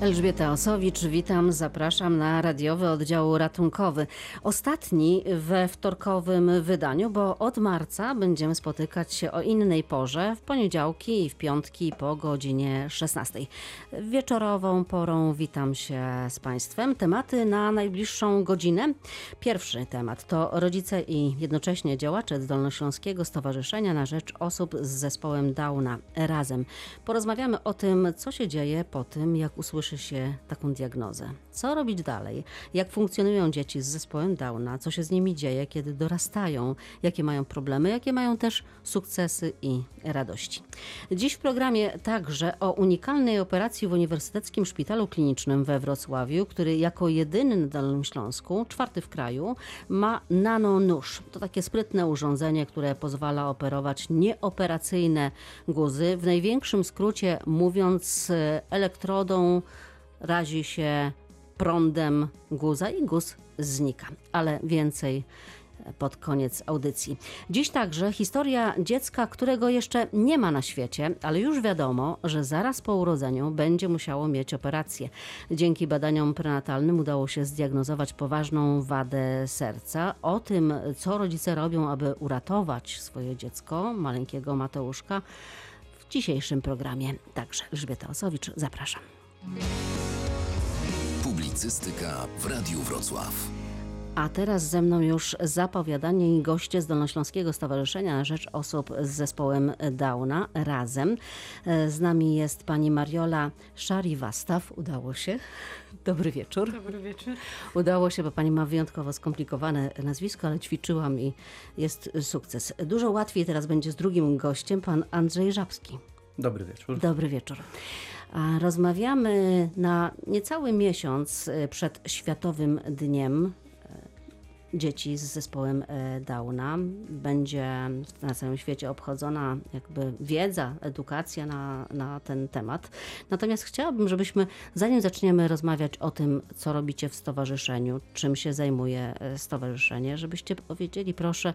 Elżbieta Osowicz, witam, zapraszam na radiowy oddział ratunkowy. Ostatni we wtorkowym wydaniu, bo od marca będziemy spotykać się o innej porze, w poniedziałki i w piątki po godzinie 16. Wieczorową porą witam się z Państwem. Tematy na najbliższą godzinę. Pierwszy temat to rodzice i jednocześnie działacze Dolnośląskiego Stowarzyszenia na Rzecz Osób z Zespołem Downa razem. Porozmawiamy o tym, co się dzieje po tym, jak się taką diagnozę. Co robić dalej? Jak funkcjonują dzieci z zespołem Downa? Co się z nimi dzieje, kiedy dorastają? Jakie mają problemy? Jakie mają też sukcesy i radości? Dziś w programie także o unikalnej operacji w Uniwersyteckim Szpitalu Klinicznym we Wrocławiu, który jako jedyny na Dolnym Śląsku, czwarty w kraju, ma nanonóż. To takie sprytne urządzenie, które pozwala operować nieoperacyjne guzy. W największym skrócie mówiąc, elektrodą razi się prądem guza i guz znika. Ale więcej pod koniec audycji. Dziś także historia dziecka, którego jeszcze nie ma na świecie, ale już wiadomo, że zaraz po urodzeniu będzie musiało mieć operację. Dzięki badaniom prenatalnym udało się zdiagnozować poważną wadę serca. O tym, co rodzice robią, aby uratować swoje dziecko, maleńkiego Mateuszka, w dzisiejszym programie. Także Elżbieta Osowicz, zapraszam. Publicystyka w Radiu Wrocław. A teraz ze mną już zapowiadani goście z Dolnośląskiego Stowarzyszenia na Rzecz Osób z Zespołem Downa razem. Z nami jest pani Mariola Szariwastaw. Udało się. Dobry wieczór. Dobry wieczór. Udało się, bo pani ma wyjątkowo skomplikowane nazwisko, ale ćwiczyłam i jest sukces. Dużo łatwiej teraz będzie z drugim gościem, pan Andrzej Żabski. Dobry wieczór. Dobry wieczór. Rozmawiamy na niecały miesiąc e, przed Światowym Dniem dzieci z zespołem e, Downa. Będzie na całym świecie obchodzona jakby wiedza, edukacja na, na ten temat. Natomiast chciałabym, żebyśmy zanim zaczniemy rozmawiać o tym, co robicie w stowarzyszeniu, czym się zajmuje e, stowarzyszenie, żebyście powiedzieli proszę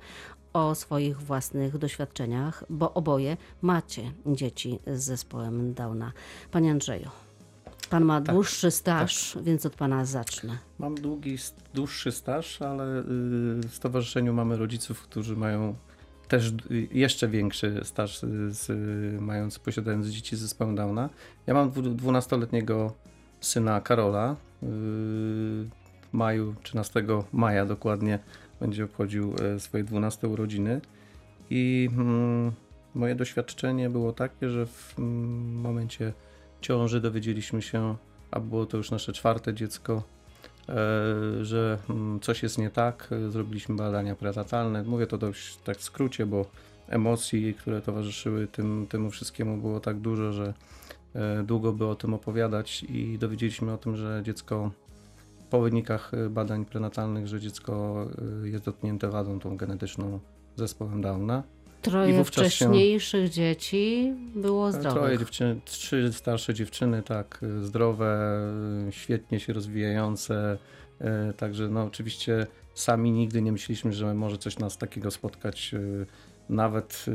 o swoich własnych doświadczeniach, bo oboje macie dzieci z zespołem Downa. Panie Andrzeju, pan ma dłuższy staż, więc od pana zacznę. Mam długi, dłuższy staż, ale y, w stowarzyszeniu mamy rodziców, którzy mają też y, jeszcze większy staż, y, z, mając, posiadając dzieci z zespołem Downa. Ja mam 12-letniego syna Karola. W maju, 13 maja dokładnie, będzie obchodził e, swoje 12 urodziny. I mm, moje doświadczenie było takie, że w mm, momencie ciąży dowiedzieliśmy się, a było to już nasze czwarte dziecko, e, że mm, coś jest nie tak. Zrobiliśmy badania prenatalne. Mówię to dość tak w skrócie, bo emocji, które towarzyszyły tym, temu wszystkiemu było tak dużo, że e, długo by o tym opowiadać i dowiedzieliśmy o tym, że dziecko po wynikach badań prenatalnych, że dziecko jest dotknięte wadą tą genetyczną zespołem Downa. Troje wcześniejszych się... dzieci było zdrowych. Troje dziewczyny, trzy starsze dziewczyny, tak, zdrowe, świetnie się rozwijające. E, także no oczywiście sami nigdy nie myśleliśmy, że może coś nas takiego spotkać. E, nawet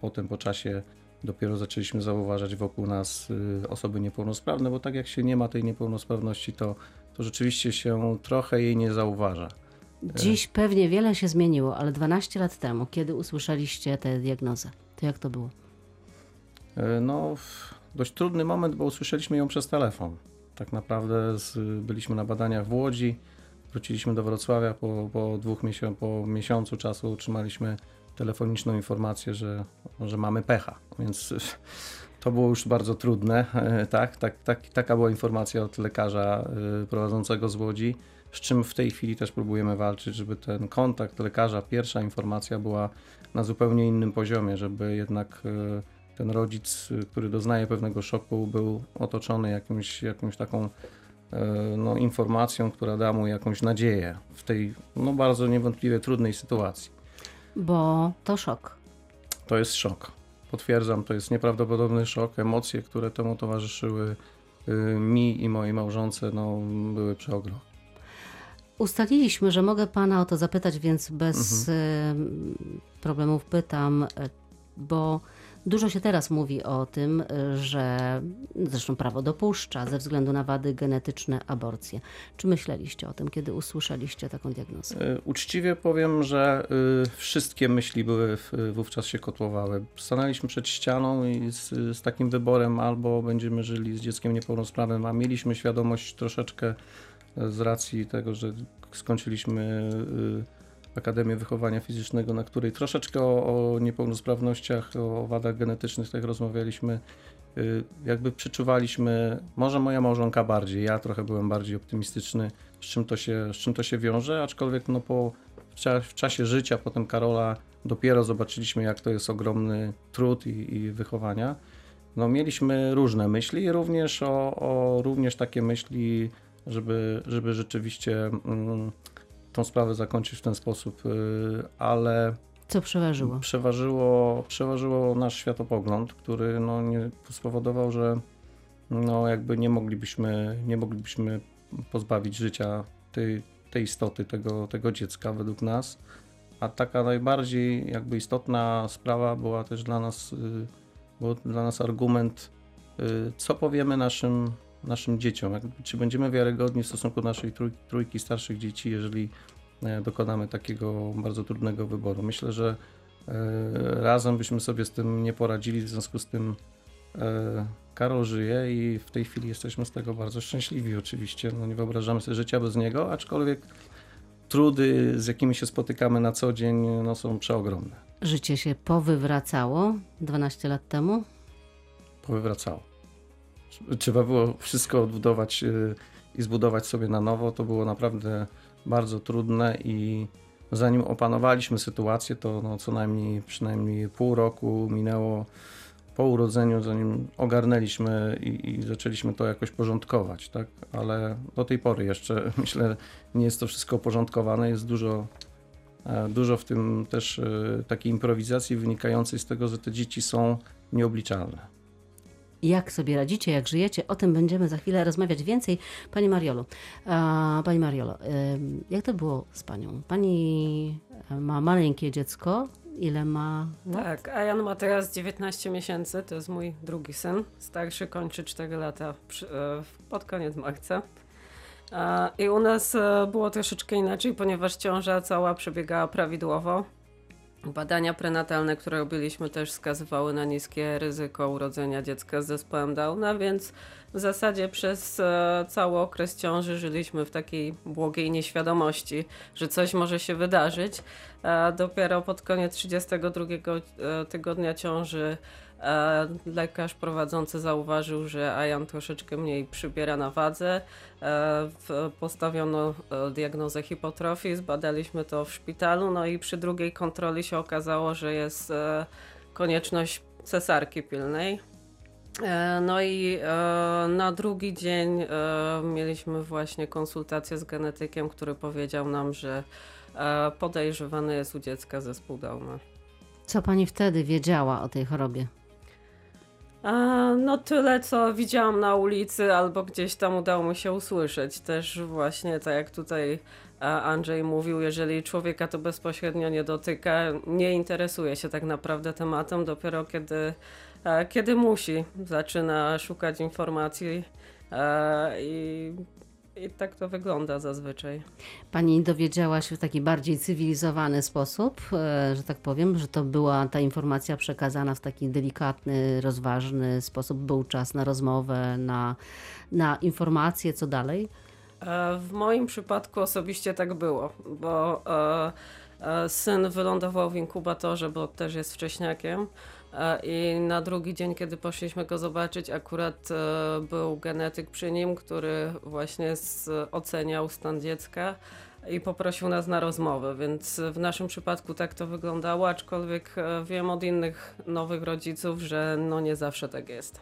potem po czasie dopiero zaczęliśmy zauważać wokół nas osoby niepełnosprawne, bo tak jak się nie ma tej niepełnosprawności, to, to rzeczywiście się trochę jej nie zauważa. Dziś pewnie wiele się zmieniło, ale 12 lat temu, kiedy usłyszeliście tę diagnozę, to jak to było? E, no, dość trudny moment, bo usłyszeliśmy ją przez telefon. Tak naprawdę z, byliśmy na badaniach w Łodzi, wróciliśmy do Wrocławia po, po dwóch miesiąc, po miesiącu czasu otrzymaliśmy telefoniczną informację, że, że mamy pecha, więc to było już bardzo trudne. E, tak, tak, tak, taka była informacja od lekarza e, prowadzącego z Łodzi, z czym w tej chwili też próbujemy walczyć, żeby ten kontakt lekarza, pierwsza informacja była na zupełnie innym poziomie, żeby jednak e, ten rodzic, który doznaje pewnego szoku, był otoczony jakimś, jakąś taką no, informacją, która da mu jakąś nadzieję w tej no, bardzo niewątpliwie trudnej sytuacji. Bo to szok. To jest szok. Potwierdzam, to jest nieprawdopodobny szok. Emocje, które temu towarzyszyły y, mi i mojej małżonce, no, były przeogromne. Ustaliliśmy, że mogę Pana o to zapytać, więc bez mhm. problemów pytam, bo Dużo się teraz mówi o tym, y, że zresztą prawo dopuszcza ze względu na wady genetyczne aborcję. Czy myśleliście o tym, kiedy usłyszeliście taką diagnozę? Y, Uczciwie powiem, że y, wszystkie myśli były wówczas się kotłowały. Stanęliśmy przed ścianą i z, z takim wyborem albo będziemy żyli z dzieckiem niepełnosprawnym, a mieliśmy świadomość troszeczkę z racji tego, że skończyliśmy y, Akademię Wychowania Fizycznego, na której troszeczkę o, o niepełnosprawnościach, o wadach genetycznych tak rozmawialiśmy. Y, Jakby przeczuwaliśmy, może moja małżonka bardziej, ja trochę byłem bardziej optymistyczny, z czym to się, z czym to się wiąże, aczkolwiek no po, w, cza, w czasie życia potem Karola dopiero zobaczyliśmy, jak to jest ogromny trud i, i wychowania. No, mieliśmy różne myśli, również o, o również takie myśli, żeby, żeby rzeczywiście mm, tą sprawę zakończyć w ten sposób, y, ale Co przeważyło? przeważyło, przeważyło nasz światopogląd, który no, nie spowodował, że no, jakby nie moglibyśmy, nie moglibyśmy pozbawić życia tej, tej istoty, tego, tego dziecka według nas. A taka najbardziej jakby istotna sprawa była też dla nas, y, był dla nas argument, y, co powiemy naszym, naszym dzieciom, jakby, czy będziemy wiarygodni w stosunku do naszej trójki, trójki starszych dzieci, jeżeli e, dokonamy takiego bardzo trudnego wyboru. Myślę, że e, razem byśmy sobie z tym nie poradzili, w związku z tym e, Karol żyje i w tej chwili jesteśmy z tego bardzo szczęśliwi oczywiście. No nie wyobrażamy sobie życia bez niego, aczkolwiek trudy, z jakimi się spotykamy na co dzień, no, są przeogromne. Życie się powywracało 12 lat temu. Powywracało. Trzeba było wszystko odbudować y, i zbudować sobie na nowo. To było naprawdę bardzo trudne i zanim opanowaliśmy sytuację, to no, co najmniej przynajmniej pół roku minęło po urodzeniu, zanim ogarnęliśmy i, i zaczęliśmy to jakoś porządkować, tak? Ale do tej pory jeszcze myślę, nie jest to wszystko uporządkowane, jest dużo, e, dużo w tym też e, takiej improwizacji wynikającej z tego, że te dzieci są nieobliczalne. Jak sobie radzicie, jak żyjecie? O tym będziemy za chwilę rozmawiać więcej. Pani Mariolu, a, Pani Mariolo, jak to było z Panią? Pani e, ma maleńkie dziecko. Ile ma lat? Tak, a Jan ma teraz 19 miesięcy, to jest mój drugi syn. Starszy kończy 4 lata przy, e, pod koniec marca. I u nas e, było troszeczkę inaczej, ponieważ ciąża cała przebiegała prawidłowo. Badania prenatalne, które robiliśmy, też wskazywały na niskie ryzyko urodzenia dziecka z zespołem Downa, więc w zasadzie przez e, cały okres ciąży żyliśmy w takiej błogiej nieświadomości, że coś może się wydarzyć. A dopiero pod koniec 32 e, tygodnia ciąży e, lekarz prowadzący zauważył, że Ajan troszeczkę mniej przybiera na wadze. E, w- postawiono e, diagnozę hipotrofii, zbadaliśmy to w szpitalu, no i przy drugiej kontroli się okazało, że jest e, konieczność cesarki pilnej. E, No i e, na drugi dzień e, mieliśmy właśnie konsultację z genetykiem, który powiedział nam, że podejrzewany jest u dziecka zespół Downa. Co Pani wtedy wiedziała o tej chorobie? No tyle, co widziałam na ulicy albo gdzieś tam udało mi się usłyszeć. Też właśnie tak jak tutaj Andrzej mówił, jeżeli człowieka to bezpośrednio nie dotyka, nie interesuje się tak naprawdę tematem, dopiero kiedy, kiedy musi, zaczyna szukać informacji a, i, i tak to wygląda zazwyczaj. Pani dowiedziała się w taki bardziej cywilizowany sposób, e, że tak powiem, że to była ta informacja przekazana w taki delikatny, rozważny sposób. Był czas na rozmowę, na, na informacje, co dalej. E, W moim przypadku osobiście tak było, bo e, e, syn wylądował w inkubatorze, bo też jest wcześniakiem. E, I na drugi dzień, kiedy poszliśmy go zobaczyć, akurat e, był genetyk przy nim, który właśnie oceniał stan dziecka i poprosił nas na rozmowę, więc w naszym przypadku tak to wyglądało, aczkolwiek e, wiem od innych nowych rodziców, że no nie zawsze tak jest.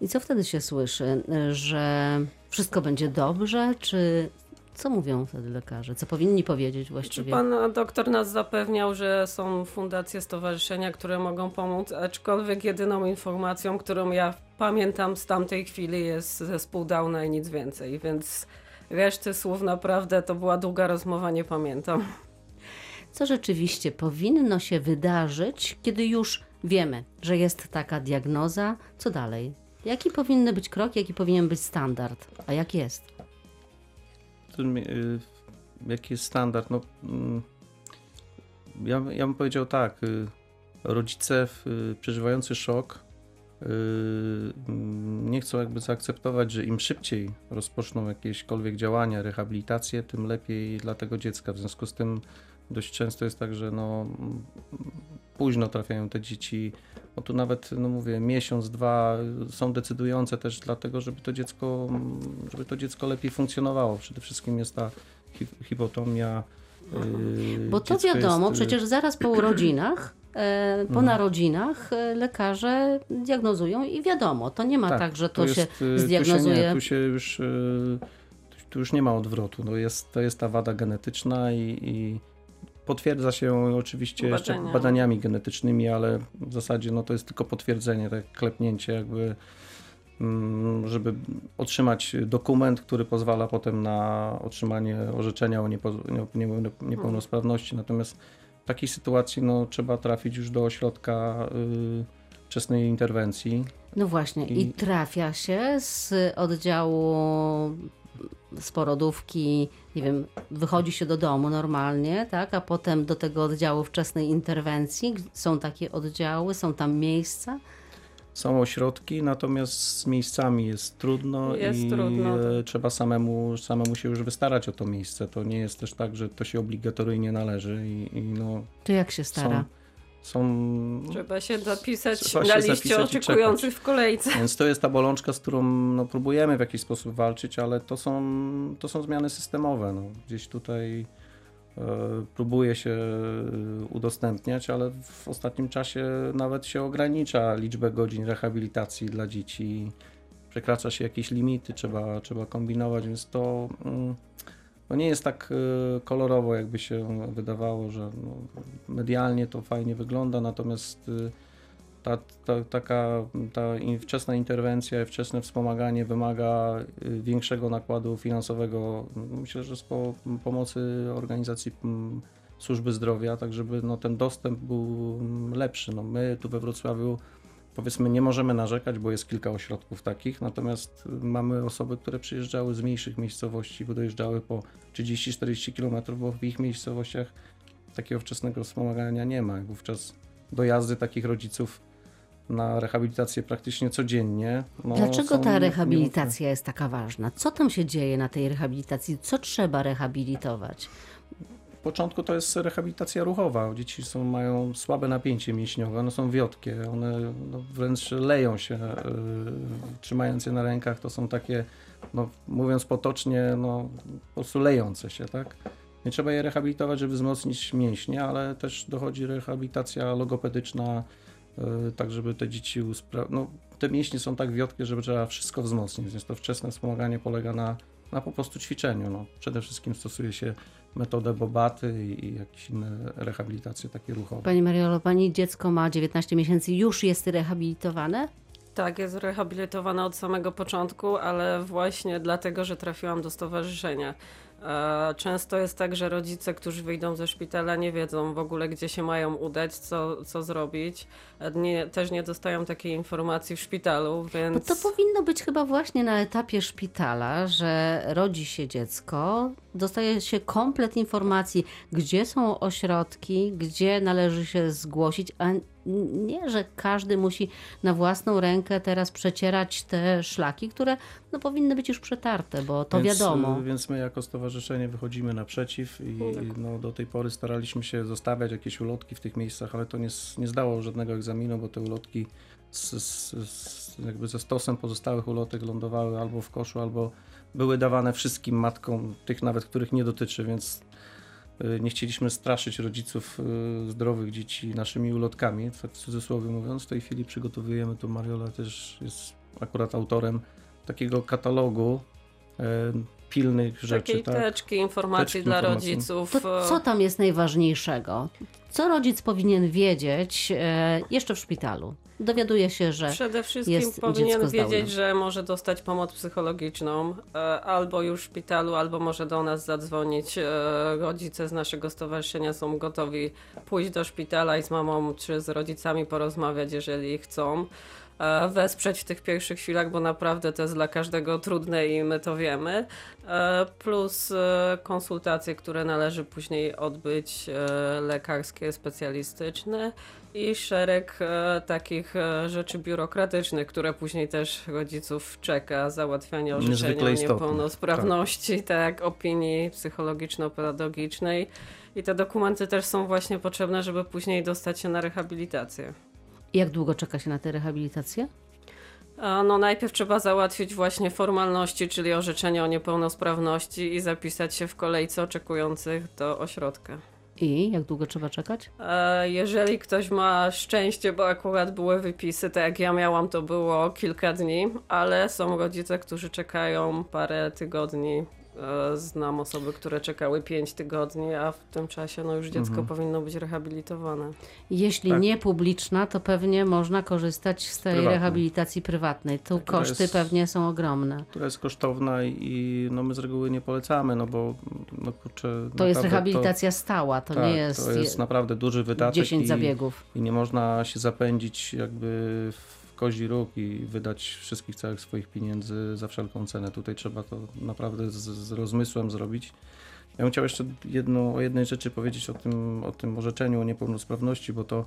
I co wtedy się słyszy? Że wszystko będzie dobrze, czy co mówią wtedy lekarze? Co powinni powiedzieć Czy właściwie? pan doktor nas zapewniał, że są fundacje, stowarzyszenia, które mogą pomóc, aczkolwiek jedyną informacją, którą ja pamiętam z tamtej chwili jest zespół Downa i nic więcej, więc reszty słów naprawdę to była długa rozmowa, nie pamiętam. Co rzeczywiście powinno się wydarzyć, kiedy już Wiemy, że jest taka diagnoza. Co dalej? Jaki powinny być krok, jaki powinien być standard? A jak jest? To, y, jaki jest standard? No, mm, ja, ja bym powiedział tak. y, Rodzice y, przeżywający szok mm, nie chcą jakby zaakceptować, że im szybciej rozpoczną jakiekolwiek działania, rehabilitację, tym lepiej dla tego dziecka. W związku z tym dość często jest tak, że no, mm, późno trafiają te dzieci. Bo tu nawet, no mówię, miesiąc, dwa są decydujące też dlatego, żeby to dziecko, żeby to dziecko lepiej funkcjonowało. Przede wszystkim jest ta hi- hipotomia. yy, Bo to wiadomo, jest, yy, przecież zaraz po urodzinach, e, po Mhm. narodzinach e, lekarze diagnozują i wiadomo, to nie ma tak, że to się y, zdiagnozuje. Tu się, nie, tu się już, y, tu już nie ma odwrotu. No jest, to jest ta wada genetyczna i, i potwierdza się oczywiście jeszcze Badania. badaniami genetycznymi, ale w zasadzie no, to jest tylko potwierdzenie, tak klepnięcie jakby, mm, żeby otrzymać dokument, który pozwala potem na otrzymanie orzeczenia o niepełnosprawności. Natomiast w takiej sytuacji no, trzeba trafić już do ośrodka y, wczesnej interwencji. No właśnie, i, I- trafia się z oddziału z porodówki, nie wiem, wychodzi się do domu normalnie, tak, a potem do tego oddziału wczesnej interwencji. Są takie oddziały, są tam miejsca. Są ośrodki, natomiast z miejscami jest trudno Jest i trudno, e, tak. trzeba samemu, samemu się już wystarać o to miejsce. To nie jest też tak, że to się obligatoryjnie należy i, i no, To jak się stara? są, są Trzeba się zapisać Trzeba na się liście oczekujących w kolejce. Więc to jest ta bolączka, z którą no, próbujemy w jakiś sposób walczyć, ale to są, to są zmiany systemowe. No. Gdzieś tutaj e, próbuje się e, udostępniać, ale w ostatnim czasie nawet się ogranicza liczbę godzin rehabilitacji dla dzieci. Przekracza się jakieś limity, trzeba, trzeba kombinować, więc to, mm, to nie jest tak e, kolorowo, jakby się wydawało, że no, medialnie to fajnie wygląda, natomiast e, ta, ta, taka ta wczesna interwencja, wczesne wspomaganie wymaga y, większego nakładu finansowego. Myślę, że z po, pomocy organizacji służby zdrowia, tak żeby no, ten dostęp był lepszy. No, my tu we Wrocławiu powiedzmy nie możemy narzekać, bo jest kilka ośrodków takich, natomiast y, mamy osoby, które przyjeżdżały z mniejszych miejscowości, bo dojeżdżały po 30-40 km, bo w ich miejscowościach takiego wczesnego wspomagania nie ma. Wówczas dojazdy takich rodziców na rehabilitację praktycznie codziennie. No, Dlaczego ta rehabilitacja jest taka ważna? Co tam się dzieje na tej rehabilitacji? Co trzeba rehabilitować? Początku to jest rehabilitacja ruchowa. Dzieci są, mają słabe napięcie mięśniowe, one są wiotkie, one no, wręcz leją się, yy, trzymając je na rękach. To są takie, no, mówiąc potocznie, no, po prostu lejące się, tak? Nie trzeba je rehabilitować, żeby wzmocnić mięśnie, ale też dochodzi rehabilitacja logopedyczna, yy, tak żeby te dzieci no, te mięśnie są tak wiotkie, że trzeba wszystko wzmocnić, więc to wczesne wspomaganie polega na, na po prostu ćwiczeniu. No. Przede wszystkim stosuje się metodę Bobaty i, jakieś inne rehabilitacje takie ruchowe. Pani Mariolo, pani dziecko ma 19 miesięcy, już jest rehabilitowane? Tak, jest rehabilitowana od samego początku, ale właśnie dlatego, że trafiłam do stowarzyszenia. E, Często jest tak, że rodzice, którzy wyjdą ze szpitala, nie wiedzą w ogóle, gdzie się mają udać, co, co zrobić. E, Nie, też nie dostają takiej informacji w szpitalu, Bo więc. to powinno być chyba właśnie na etapie szpitala, że rodzi się dziecko, dostaje się komplet informacji, gdzie są ośrodki, gdzie należy się zgłosić, a nie, że każdy musi na własną rękę teraz przecierać te szlaki, które no, powinny być już przetarte, bo to więc, wiadomo. y, Więc my jako stowarzyszenie wychodzimy naprzeciw i no, do tej pory staraliśmy się zostawiać jakieś ulotki w tych miejscach, ale to nie, nie zdało żadnego egzaminu, bo te ulotki z, z, z, jakby ze stosem pozostałych ulotek lądowały albo w koszu, albo były dawane wszystkim matkom, tych nawet, których nie dotyczy, więc nie chcieliśmy straszyć rodziców y, zdrowych dzieci naszymi ulotkami, tak w cudzysłowie mówiąc. W tej chwili przygotowujemy, tu Mariola też jest akurat autorem takiego katalogu e, pilnych rzeczy. Takiej tak? teczki informacji Teczki dla informacji. rodziców. To co tam jest najważniejszego? Co rodzic powinien wiedzieć jeszcze w szpitalu? Dowiaduje się, że Przede wszystkim jest powinien wiedzieć, że może dostać pomoc psychologiczną e, albo już w szpitalu, albo może do nas zadzwonić. E, Rodzice z naszego stowarzyszenia są gotowi pójść do szpitala i z mamą czy z rodzicami porozmawiać, jeżeli chcą. e, Wesprzeć w tych pierwszych chwilach, bo naprawdę to jest dla każdego trudne i my to wiemy. Plus konsultacje, które należy później odbyć, lekarskie, specjalistyczne i szereg e, takich e, rzeczy biurokratycznych, które później też rodziców czeka, załatwianie orzeczenia niepełnosprawności, tak. opinii psychologiczno-pedagogicznej. I te dokumenty też są właśnie potrzebne, żeby później dostać się na rehabilitację. jak długo czeka się na tę rehabilitację? A, No najpierw trzeba załatwić właśnie formalności, czyli orzeczenie o niepełnosprawności i zapisać się w kolejce oczekujących do ośrodka. I jak długo trzeba czekać? E, Jeżeli ktoś ma szczęście, bo akurat były wypisy, tak jak ja miałam, to było kilka dni, ale są rodzice, którzy czekają parę tygodni. E, Znam osoby, które czekały pięć tygodni, a w tym czasie no już dziecko powinno być rehabilitowane. Jeśli Tak. nie publiczna, to pewnie można korzystać z tej Prywatnej. rehabilitacji prywatnej. Tu która koszty jest- pewnie są ogromne. która jest kosztowna i no my z reguły nie polecamy, no bo no kurczę... To jest rehabilitacja stała, to tak, nie jest, to jest naprawdę duży wydatek 10 i, zabiegów. i nie można się zapędzić jakby w kozi róg i wydać wszystkich całych swoich pieniędzy za wszelką cenę. Tutaj trzeba to naprawdę z, z rozmysłem zrobić. Ja bym chciał jeszcze jedno, o jednej rzeczy powiedzieć o tym, o tym orzeczeniu o niepełnosprawności, bo to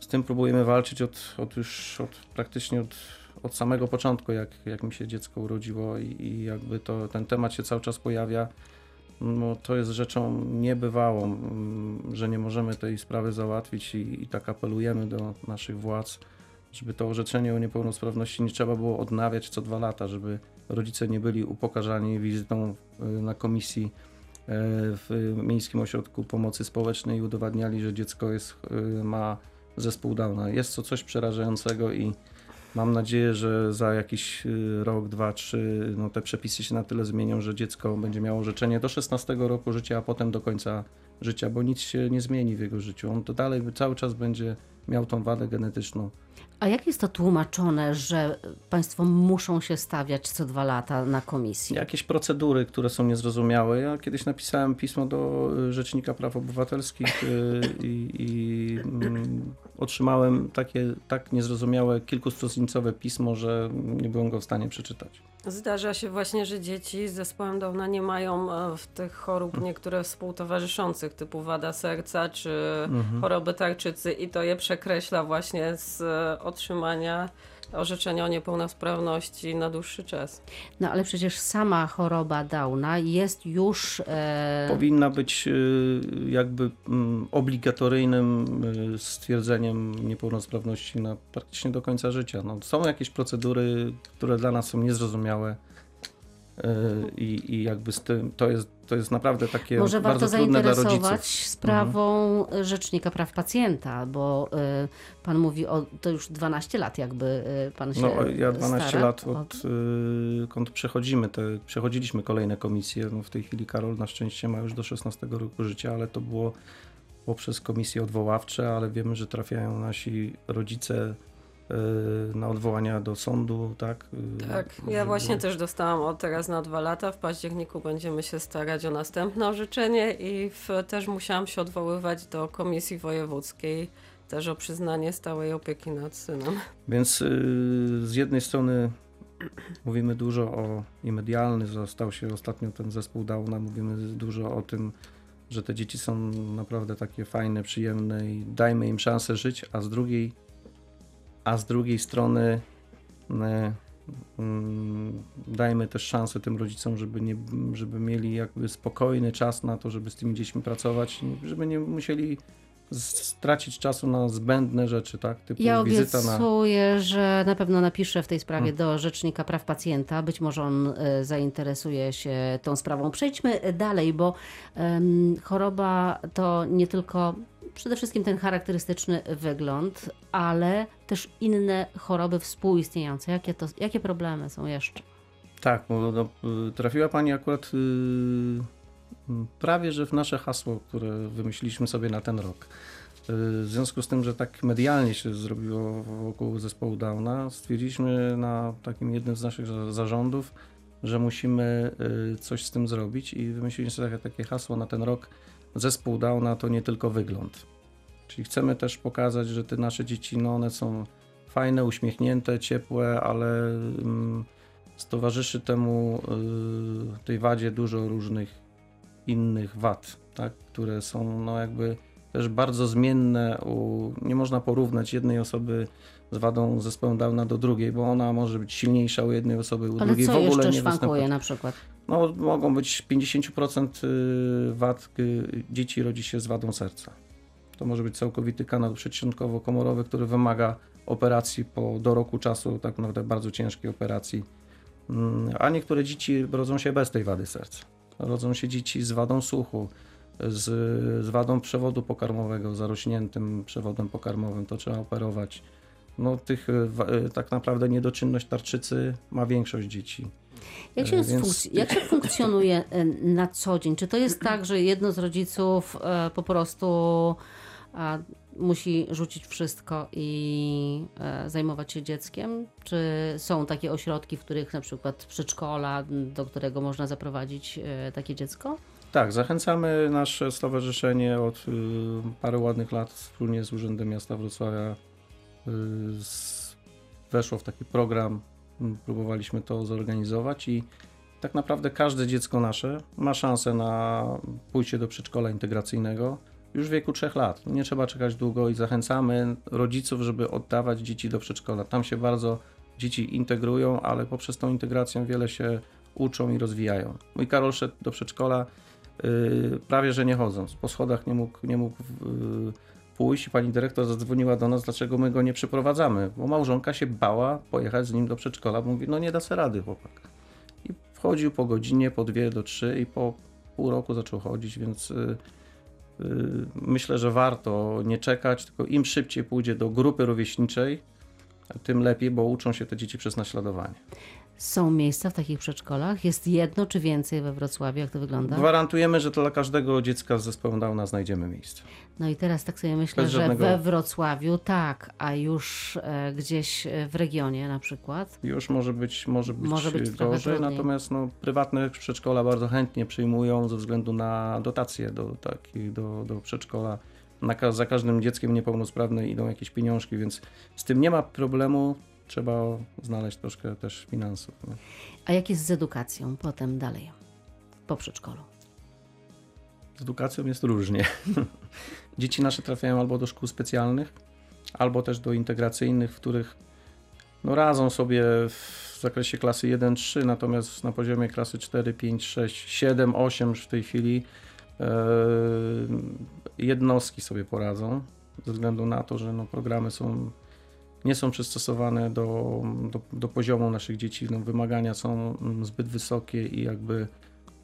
z tym próbujemy walczyć od, od już od, praktycznie od, od samego początku, jak, jak mi się dziecko urodziło i, i jakby to, ten temat się cały czas pojawia. No, to jest rzeczą niebywałą, mm, że nie możemy tej sprawy załatwić i, i tak apelujemy do naszych władz, żeby to orzeczenie o niepełnosprawności nie trzeba było odnawiać co dwa lata, żeby rodzice nie byli upokarzani wizytą y, na komisji y, w Miejskim Ośrodku Pomocy Społecznej i udowadniali, że dziecko jest, y, ma zespół Downa. Jest to coś przerażającego i mam nadzieję, że za jakiś rok, dwa, trzy no te przepisy się na tyle zmienią, że dziecko będzie miało orzeczenie do 16 roku życia, a potem do końca życia, bo nic się nie zmieni w jego życiu. On to dalej cały czas będzie miał tą wadę genetyczną. A jak jest to tłumaczone, że Państwo muszą się stawiać co dwa lata na komisji? Jakieś procedury, które są niezrozumiałe. Ja kiedyś napisałem pismo do y, Rzecznika Praw Obywatelskich y, i, i mm, otrzymałem takie tak niezrozumiałe, kilkustronicowe pismo, że nie byłem go w stanie przeczytać. Zdarza się właśnie, że dzieci z zespołem Downa nie mają e, w tych chorób niektóre współtowarzyszących, typu wada serca czy choroby tarczycy i to je przekreśla właśnie z e, otrzymania orzeczenia o niepełnosprawności na dłuższy czas. No ale przecież sama choroba Downa jest już... E, Powinna być y, jakby mm, obligatoryjnym y, stwierdzeniem niepełnosprawności na praktycznie do końca życia. No, są jakieś procedury, które dla nas są niezrozumiałe i, i jakby z tym, to jest, to jest naprawdę takie Może warto bardzo trudne dla rodziców. zainteresować sprawą Rzecznika Praw Pacjenta, bo y, Pan mówi o... To już 12 lat jakby y, Pan się No, ja 12 stara lat od, y, kąd przechodzimy te, przechodziliśmy kolejne komisje. No, w tej chwili Karol na szczęście ma już do 16 roku życia, ale to było poprzez komisje odwoławcze, ale wiemy, że trafiają nasi rodzice na odwołania do sądu, tak? Y, Tak, ja właśnie też dostałam od teraz na dwa lata. W październiku będziemy się starać o następne orzeczenie i w, też musiałam się odwoływać do komisji wojewódzkiej też o przyznanie stałej opieki nad synem. Więc y, z jednej strony mówimy dużo o i medialny, został się ostatnio ten zespół Downa, mówimy dużo o tym, że te dzieci są naprawdę takie fajne, przyjemne i dajmy im szansę żyć, a z drugiej, a z drugiej strony e, mm, dajmy też szansę tym rodzicom, żeby, nie, żeby mieli jakby spokojny czas na to, żeby z tymi dziećmi pracować, żeby nie musieli stracić czasu na zbędne rzeczy, tak? Typu Ja wizyta na. obiecuję, że na pewno napiszę w tej sprawie Hmm. do Rzecznika Praw Pacjenta. Być może on e, zainteresuje się tą sprawą. Przejdźmy dalej, bo em, choroba to nie tylko przede wszystkim ten charakterystyczny wygląd, ale też inne choroby współistniejące. Jakie, to, jakie problemy są jeszcze? Tak, bo no, trafiła Pani akurat y, mm, prawie że w nasze hasło, które wymyśliliśmy sobie na ten rok. Y, W związku z tym, że tak medialnie się zrobiło wokół zespołu Downa, stwierdziliśmy na takim jednym z naszych za- zarządów, że musimy y, coś z tym zrobić i wymyśliliśmy sobie takie hasło na ten rok. Zespół Downa to nie tylko wygląd. Czyli chcemy też pokazać, że te nasze dzieci, no one są fajne, uśmiechnięte, ciepłe, ale mm, towarzyszy temu y, tej wadzie dużo różnych innych wad, tak, które są no jakby też bardzo zmienne. U, nie można porównać jednej osoby z wadą zespołu Downa do drugiej, bo ona może być silniejsza u jednej osoby, u Ale drugiej co w ogóle jeszcze nie występuje. szwankuje na przykład? No, mogą być 50% y, wad y, dzieci rodzi się z wadą serca. To może być całkowity kanał przedsionkowo-komorowy, który wymaga operacji po, do roku czasu, tak naprawdę bardzo ciężkiej operacji. Mm, A niektóre dzieci rodzą się bez tej wady serca. Rodzą się dzieci z wadą słuchu, z, z wadą przewodu pokarmowego, zarośniętym przewodem pokarmowym, to trzeba operować. No, tych y, tak naprawdę niedoczynność tarczycy ma większość dzieci. Jak się, E, więc- funkc- jak się funkcjonuje e, na co dzień? Czy to jest tak, że jedno z rodziców e, po prostu musi rzucić wszystko i zajmować się dzieckiem? Czy są takie ośrodki, w których na przykład przedszkola, do którego można zaprowadzić takie dziecko? Tak, zachęcamy nasze stowarzyszenie od y, paru ładnych lat wspólnie z Urzędem Miasta Wrocławia y, weszło w taki program, próbowaliśmy to zorganizować i tak naprawdę każde dziecko nasze ma szansę na pójście do przedszkola integracyjnego już w wieku 3 lat. Nie trzeba czekać długo i zachęcamy rodziców, żeby oddawać dzieci do przedszkola. Tam się bardzo dzieci integrują, ale poprzez tą integrację wiele się uczą i rozwijają. Mój Karol szedł do przedszkola yy, prawie że nie chodząc. Po schodach nie mógł, nie mógł yy, pójść pani dyrektor zadzwoniła do nas, dlaczego my go nie przyprowadzamy, bo małżonka się bała pojechać z nim do przedszkola, bo mówi, no nie da se rady chłopak. I wchodził po godzinie, po dwie do trzy i po pół roku zaczął chodzić, więc yy, yy, myślę, że warto nie czekać, tylko im szybciej pójdzie do grupy rówieśniczej, tym lepiej, bo uczą się te dzieci przez naśladowanie. Są miejsca w takich przedszkolach? Jest jedno czy więcej we Wrocławiu? Jak to wygląda? Gwarantujemy, że dla każdego dziecka z zespołem Downa znajdziemy miejsce. No i teraz tak sobie myślę, Bez że żadnego- we Wrocławiu tak, a już e, gdzieś e, w regionie na przykład. Już może być, może być, Może być gorzej, natomiast no, prywatne przedszkola bardzo chętnie przyjmują ze względu na dotacje do, taki, do, do przedszkola. Na, za każdym dzieckiem niepełnosprawnym idą jakieś pieniążki, więc z tym nie ma problemu. Trzeba znaleźć troszkę też finansów. Nie? A jak jest z edukacją potem dalej, po przedszkolu? Z edukacją jest różnie. Dzieci nasze trafiają albo do szkół specjalnych, albo też do integracyjnych, w których no, radzą sobie w zakresie klasy 1-3, natomiast na poziomie klasy 4, 5, 6, 7, 8 już w tej chwili e, jednostki sobie poradzą, ze względu na to, że no, programy są, nie są przystosowane do, do, do poziomu naszych dzieci. No, wymagania są mm, zbyt wysokie i jakby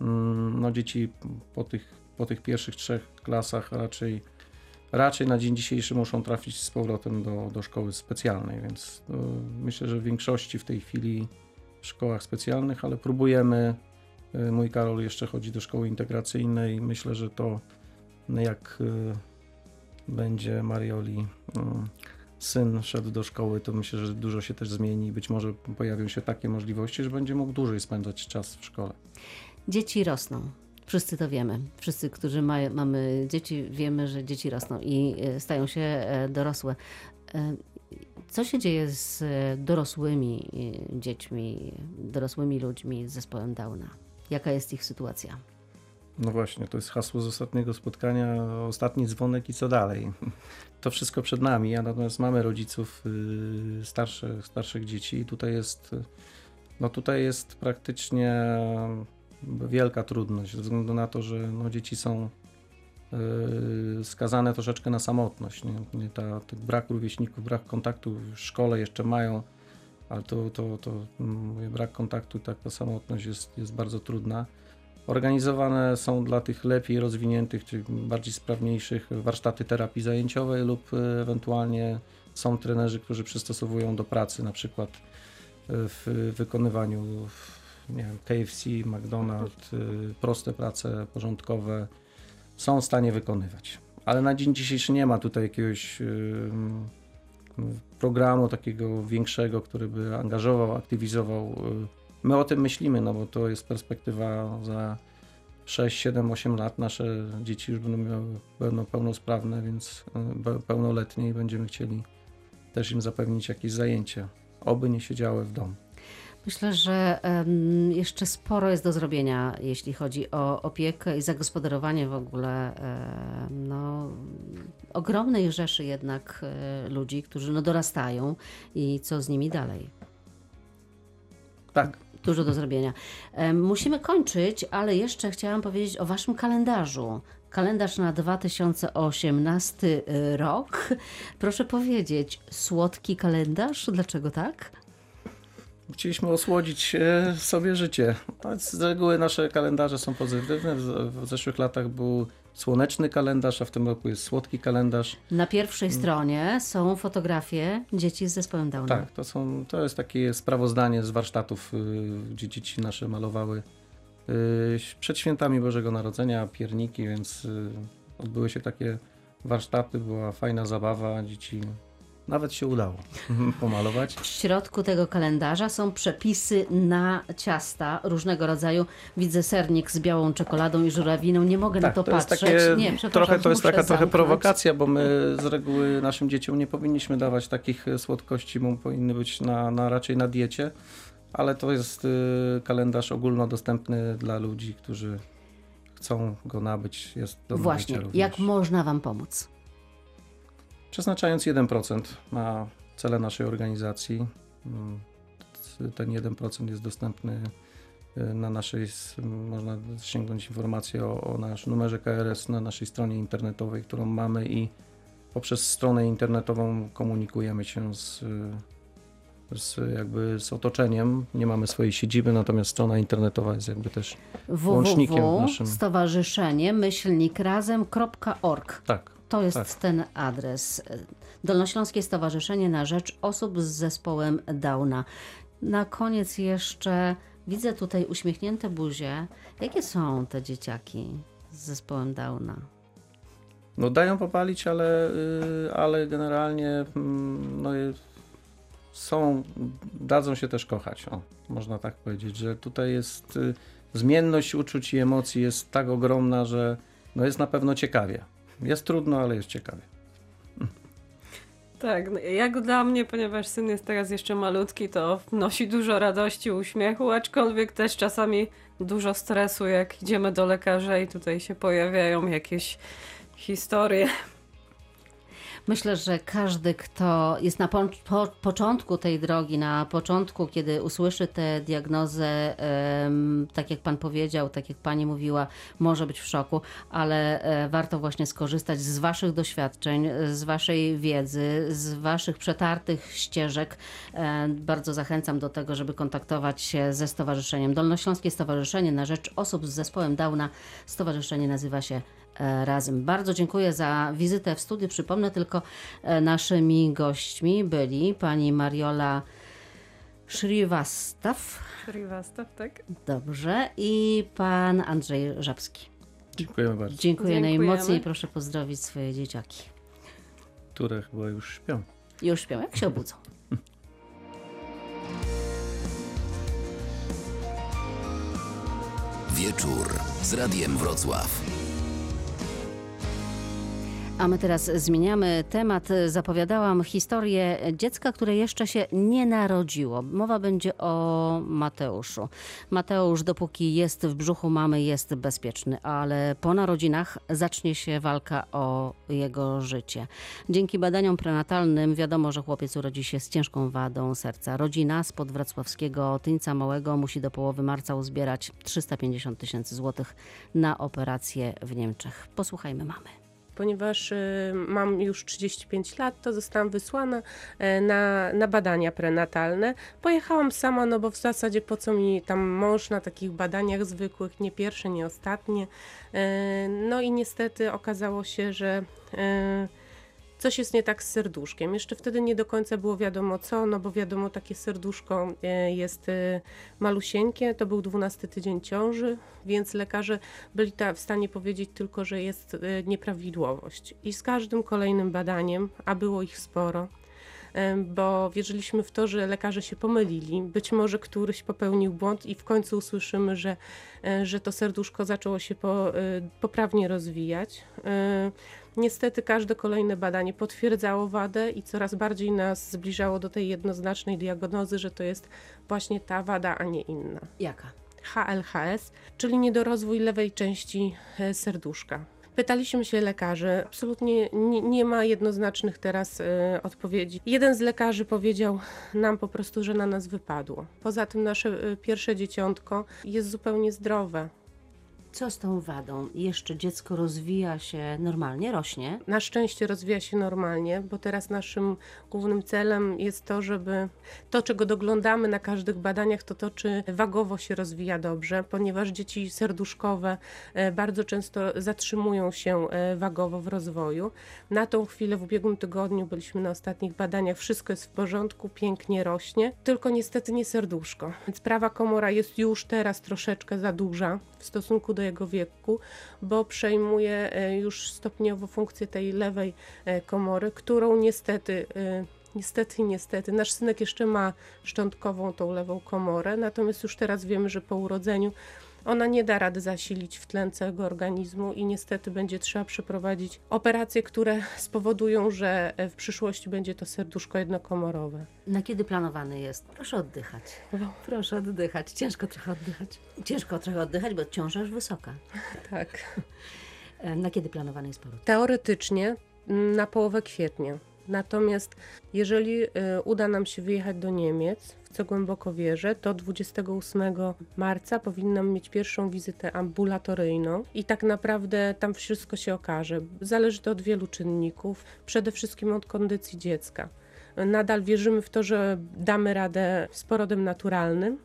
mm, no, dzieci po tych, po tych pierwszych trzech klasach raczej, raczej na dzień dzisiejszy muszą trafić z powrotem do, do szkoły specjalnej, więc e, myślę, że w większości w tej chwili w szkołach specjalnych, ale próbujemy. e, Mój Karol jeszcze chodzi do szkoły integracyjnej. Myślę, że to jak e, będzie Marioli mm, syn szedł do szkoły, to myślę, że dużo się też zmieni. Być może pojawią się takie możliwości, że będzie mógł dłużej spędzać czas w szkole. Dzieci rosną. Wszyscy to wiemy. Wszyscy, którzy ma, mamy dzieci, wiemy, że dzieci rosną i e, stają się e, dorosłe. E, Co się dzieje z dorosłymi dziećmi, dorosłymi ludźmi z zespołem Downa? Jaka jest ich sytuacja? No właśnie, to jest hasło z ostatniego spotkania, ostatni dzwonek i co dalej. To wszystko przed nami, a natomiast mamy rodziców yy, starszych, starszych dzieci i tutaj jest, y, no tutaj jest praktycznie wielka trudność ze względu na to, że no dzieci są yy, skazane troszeczkę na samotność. Nie? Ta, ten brak rówieśników, brak kontaktu w szkole jeszcze mają, ale to, to, to mówię, brak kontaktu i taka samotność jest, jest bardzo trudna. Organizowane są dla tych lepiej rozwiniętych, czy bardziej sprawniejszych warsztaty terapii zajęciowej lub e, ewentualnie są trenerzy, którzy przystosowują do pracy, na przykład e, w wykonywaniu nie wiem, KFC, McDonald's, y, proste prace porządkowe są w stanie wykonywać. Ale na dzień dzisiejszy nie ma tutaj jakiegoś programu takiego większego, który by angażował, aktywizował. My o tym myślimy, no bo to jest perspektywa za 6, 7, 8 lat. Nasze dzieci już będą, miały, będą pełnosprawne, więc be- pełnoletnie i będziemy chcieli też im zapewnić jakieś zajęcie. Oby nie siedziały w domu. Myślę, że jeszcze sporo jest do zrobienia, jeśli chodzi o opiekę i zagospodarowanie w ogóle no, ogromnej rzeszy jednak e, ludzi, którzy no, dorastają i co z nimi dalej. Tak, Dużo do zrobienia. Musimy kończyć, ale jeszcze chciałam powiedzieć o Waszym kalendarzu. Kalendarz na 2018 rok. Proszę powiedzieć, słodki kalendarz? Dlaczego tak? Chcieliśmy osłodzić e, sobie życie. No, Z reguły nasze kalendarze są pozytywne. W, zeszłych latach był słoneczny kalendarz, a w tym roku jest słodki kalendarz. Na pierwszej stronie są fotografie dzieci z zespołem Downa. Tak, to, są, to jest takie sprawozdanie z warsztatów, y, gdzie dzieci nasze malowały y, przed świętami Bożego Narodzenia, pierniki, więc y, odbyły się takie warsztaty, była fajna zabawa, dzieci nawet się udało pomalować. W środku tego kalendarza są przepisy na ciasta różnego rodzaju. Widzę sernik z białą czekoladą i żurawiną. Nie mogę na to, Tak, to patrzeć. takie, nie, trochę to jest taka trochę zamknąć. prowokacja, bo my z reguły naszym dzieciom nie powinniśmy dawać takich słodkości, bo powinny być na, na raczej na diecie, ale to jest y, kalendarz ogólnodostępny dla ludzi, którzy chcą go nabyć. Jest do Właśnie, jak można Wam pomóc? Przeznaczając 1% na cele naszej organizacji, mm, ten 1% jest dostępny y, na naszej, można sięgnąć informację o, o naszym numerze KRS na naszej stronie internetowej, którą mamy i poprzez stronę internetową komunikujemy się z, y, z, jakby z otoczeniem. Nie mamy swojej siedziby, natomiast strona internetowa jest jakby też Łącznikiem naszym. Stowarzyszenie myślnik razem.org. tak. To jest Tak. ten adres. Dolnośląskie Stowarzyszenie na Rzecz Osób z Zespołem Downa. Na koniec jeszcze widzę tutaj uśmiechnięte buzie. Jakie są te dzieciaki z zespołem Downa? No dają popalić, ale, y, ale generalnie mm, no, y, są, dadzą się też kochać. O, można tak powiedzieć, że tutaj jest y, zmienność uczuć i emocji jest tak ogromna, że no jest na pewno ciekawie. Jest trudno, ale jest ciekawie. Tak, no, jak dla mnie, ponieważ syn jest teraz jeszcze malutki, to wnosi dużo radości, uśmiechu, aczkolwiek też czasami dużo stresu, jak idziemy do lekarza i tutaj się pojawiają jakieś historie. Myślę, że każdy, kto jest na po, po, początku tej drogi, na początku, kiedy usłyszy tę diagnozę, tak jak Pan powiedział, tak jak Pani mówiła, może być w szoku, ale e, warto właśnie skorzystać z Waszych doświadczeń, z Waszej wiedzy, z Waszych przetartych ścieżek. E, bardzo zachęcam do tego, żeby kontaktować się ze Stowarzyszeniem Dolnośląskie Stowarzyszenie na Rzecz Osób z Zespołem Downa. Stowarzyszenie nazywa się razem. Bardzo dziękuję za wizytę w studiu. Przypomnę tylko, e, naszymi gośćmi byli pani Mariola Szriwastaw, Riwastaw, tak? dobrze, i pan Andrzej Żabski. Dziękujemy bardzo. Dziękuję Dziękujemy. najmocniej. Proszę pozdrowić swoje dzieciaki. Które chyba już śpią. Już śpią, jak się obudzą. Wieczór z Radiem Wrocław. A my teraz zmieniamy temat. Zapowiadałam historię dziecka, które jeszcze się nie narodziło. Mowa będzie o Mateuszu. Mateusz, dopóki jest w brzuchu mamy, jest bezpieczny, ale po narodzinach zacznie się walka o jego życie. Dzięki badaniom prenatalnym wiadomo, że chłopiec urodzi się z ciężką wadą serca. Rodzina z podwrocławskiego Tyńca Małego musi do połowy marca uzbierać 350 tysięcy złotych na operację w Niemczech. Posłuchajmy mamy. Ponieważ y, mam już 35 lat, to zostałam wysłana e, na, na badania prenatalne. Pojechałam sama, no bo w zasadzie po co mi tam mąż na takich badaniach zwykłych, nie pierwsze, nie ostatnie. E, No i niestety okazało się, że e, coś jest nie tak z serduszkiem. Jeszcze wtedy nie do końca było wiadomo co, no bo wiadomo, takie serduszko e, jest e, malusieńkie, to był 12 tydzień ciąży, więc lekarze byli w stanie powiedzieć tylko, że jest e, nieprawidłowość. I z każdym kolejnym badaniem, a było ich sporo, bo wierzyliśmy w to, że lekarze się pomylili. Być może któryś popełnił błąd i w końcu usłyszymy, że, że to serduszko zaczęło się po, poprawnie rozwijać. Niestety każde kolejne badanie potwierdzało wadę i coraz bardziej nas zbliżało do tej jednoznacznej diagnozy, że to jest właśnie ta wada, a nie inna. Jaka? HLHS, czyli niedorozwój lewej części e, serduszka. Pytaliśmy się lekarzy, absolutnie nie, nie ma jednoznacznych teraz e, odpowiedzi. Jeden z lekarzy powiedział nam po prostu, że na nas wypadło. Poza tym nasze e, pierwsze dzieciątko jest zupełnie zdrowe. Co z tą wadą? Jeszcze dziecko rozwija się normalnie, rośnie? Na szczęście rozwija się normalnie, bo teraz naszym głównym celem jest to, żeby to, czego doglądamy na każdych badaniach, to to, czy wagowo się rozwija dobrze, ponieważ dzieci serduszkowe e, bardzo często zatrzymują się e, wagowo w rozwoju. Na tą chwilę w ubiegłym tygodniu byliśmy na ostatnich badaniach, wszystko jest w porządku, pięknie rośnie, tylko niestety nie serduszko. Więc prawa komora jest już teraz troszeczkę za duża w stosunku do jego wieku, bo przejmuje e, już stopniowo funkcję tej lewej e, komory, którą niestety, e, niestety, niestety, nasz synek jeszcze ma szczątkową tą lewą komorę, natomiast już teraz wiemy, że po urodzeniu ona nie da rady zasilić w tlen całego organizmu i niestety będzie trzeba przeprowadzić operacje, które spowodują, że e, w przyszłości będzie to serduszko jednokomorowe. Na kiedy planowany jest? Proszę oddychać. No. Proszę oddychać. Ciężko trochę oddychać. Ciężko trochę oddychać, bo ciąża już wysoka. Tak. E, Na kiedy planowany jest poród? Teoretycznie mm, na połowę kwietnia. Natomiast jeżeli y, uda nam się wyjechać do Niemiec, w co głęboko wierzę, to 28 marca powinnam mieć pierwszą wizytę ambulatoryjną i tak naprawdę tam wszystko się okaże. Zależy to od wielu czynników, przede wszystkim od kondycji dziecka. Nadal wierzymy w to, że damy radę z porodem naturalnym,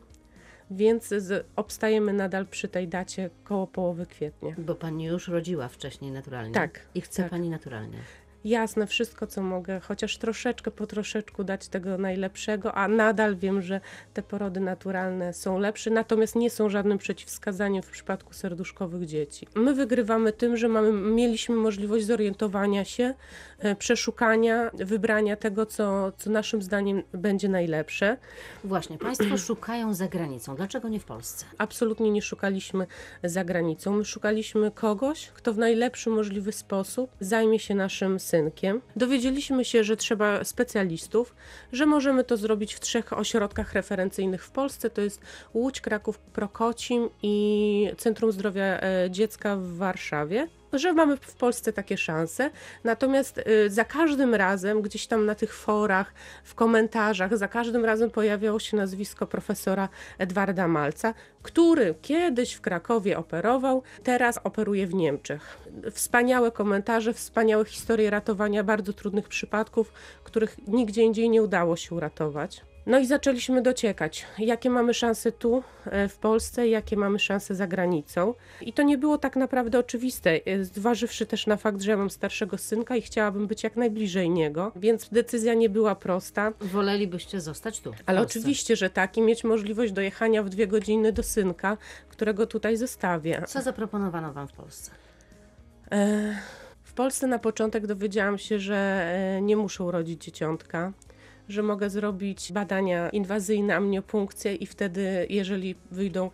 więc z, obstajemy nadal przy tej dacie koło połowy kwietnia. Bo pani już rodziła wcześniej naturalnie. Tak, I chce tak. pani naturalnie. Jasne wszystko, co mogę, chociaż troszeczkę po troszeczku dać tego najlepszego, a nadal wiem, że te porody naturalne są lepsze, natomiast nie są żadnym przeciwwskazaniem w przypadku serduszkowych dzieci. My wygrywamy tym, że mamy, mieliśmy możliwość zorientowania się, e, przeszukania, wybrania tego, co, co naszym zdaniem będzie najlepsze. Właśnie, państwo szukają za granicą. Dlaczego nie w Polsce? Absolutnie nie szukaliśmy za granicą. My szukaliśmy kogoś, kto w najlepszy możliwy sposób zajmie się naszym synkiem. Dowiedzieliśmy się, że trzeba specjalistów, że możemy to zrobić w trzech ośrodkach referencyjnych w Polsce. To jest Łódź, Kraków, Prokocim i Centrum Zdrowia e, Dziecka w Warszawie. Że mamy w Polsce takie szanse, natomiast y, za każdym razem, gdzieś tam na tych forach, w komentarzach, za każdym razem pojawiało się nazwisko profesora Edwarda Malca, który kiedyś w Krakowie operował, teraz operuje w Niemczech. Wspaniałe komentarze, wspaniałe historie ratowania bardzo trudnych przypadków, których nigdzie indziej nie udało się uratować. No i zaczęliśmy dociekać, jakie mamy szanse tu e, w Polsce, jakie mamy szanse za granicą. I to nie było tak naprawdę oczywiste, e, zważywszy też na fakt, że ja mam starszego synka i chciałabym być jak najbliżej niego, więc decyzja nie była prosta. Wolelibyście zostać tu? Ale oczywiście, że tak i mieć możliwość dojechania w dwie godziny do synka, którego tutaj zostawię. Co zaproponowano wam w Polsce? E, W Polsce na początek dowiedziałam się, że e, nie muszę urodzić dzieciątka, że mogę zrobić badania inwazyjne, amniopunkcję i wtedy, jeżeli wyjdą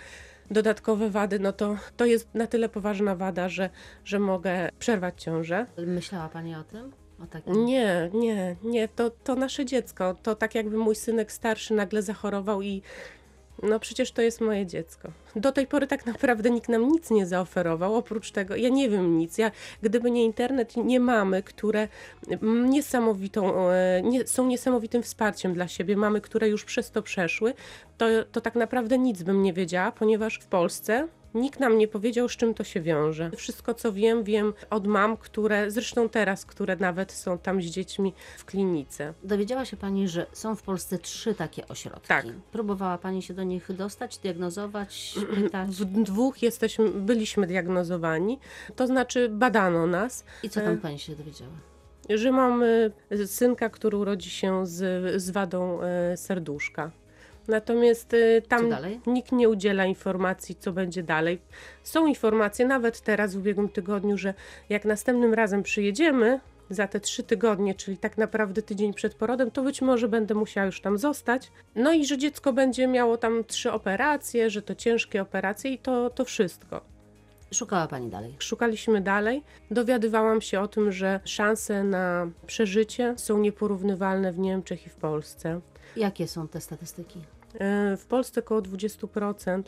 dodatkowe wady, no to to jest na tyle poważna wada, że, że mogę przerwać ciążę. Myślała pani o tym? O takim? Nie, nie, nie, to, to nasze dziecko. To tak jakby mój synek starszy nagle zachorował i no przecież to jest moje dziecko. Do tej pory tak naprawdę nikt nam nic nie zaoferował, oprócz tego, ja nie wiem nic. Ja, gdyby nie internet, nie mamy, które niesamowitą, e, nie, są niesamowitym wsparciem dla siebie, mamy, które już przez to przeszły, to, to tak naprawdę nic bym nie wiedziała, ponieważ w Polsce Nikt nam nie powiedział, z czym to się wiąże. Wszystko, co wiem, wiem od mam, które, zresztą teraz, które nawet są tam z dziećmi w klinice. Dowiedziała się pani, że są w Polsce trzy takie ośrodki. Tak. Próbowała pani się do nich dostać, diagnozować, pytać? W dwóch jesteśmy, byliśmy diagnozowani, to znaczy badano nas. I co tam pani się dowiedziała? że mam synka, który urodzi się z, z wadą y, serduszka. Natomiast y, tam nikt nie udziela informacji, co będzie dalej. Są informacje, nawet teraz w ubiegłym tygodniu, że jak następnym razem przyjedziemy za te trzy tygodnie, czyli tak naprawdę tydzień przed porodem, to być może będę musiała już tam zostać. No i że dziecko będzie miało tam trzy operacje, że to ciężkie operacje i to, to wszystko. Szukała pani dalej. Szukaliśmy dalej. Dowiadywałam się o tym, że szanse na przeżycie są nieporównywalne w Niemczech i w Polsce. Jakie są te statystyki? W Polsce około 20%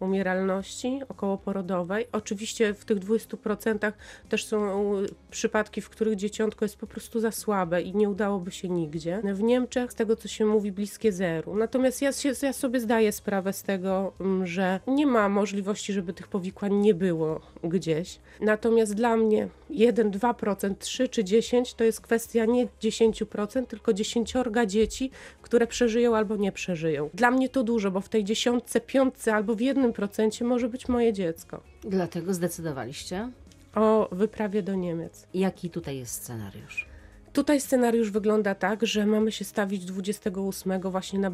umieralności okołoporodowej. Oczywiście w tych 20% też są przypadki, w których dzieciątko jest po prostu za słabe i nie udałoby się nigdzie. W Niemczech, z tego co się mówi, bliskie zeru. Natomiast ja, się, ja sobie zdaję sprawę z tego, mm, że nie ma możliwości, żeby tych powikłań nie było gdzieś. Natomiast dla mnie 1, 2%, 3 czy 10 to jest kwestia nie 10%, tylko 10 dzieci, które przeżyją albo nie przeżyją. Dla mnie to dużo, bo w tej dziesiątce, piątce albo w jednym procencie może być moje dziecko. Dlatego zdecydowaliście. O wyprawie do Niemiec. Jaki tutaj jest scenariusz? Tutaj scenariusz wygląda tak, że mamy się stawić 28 właśnie na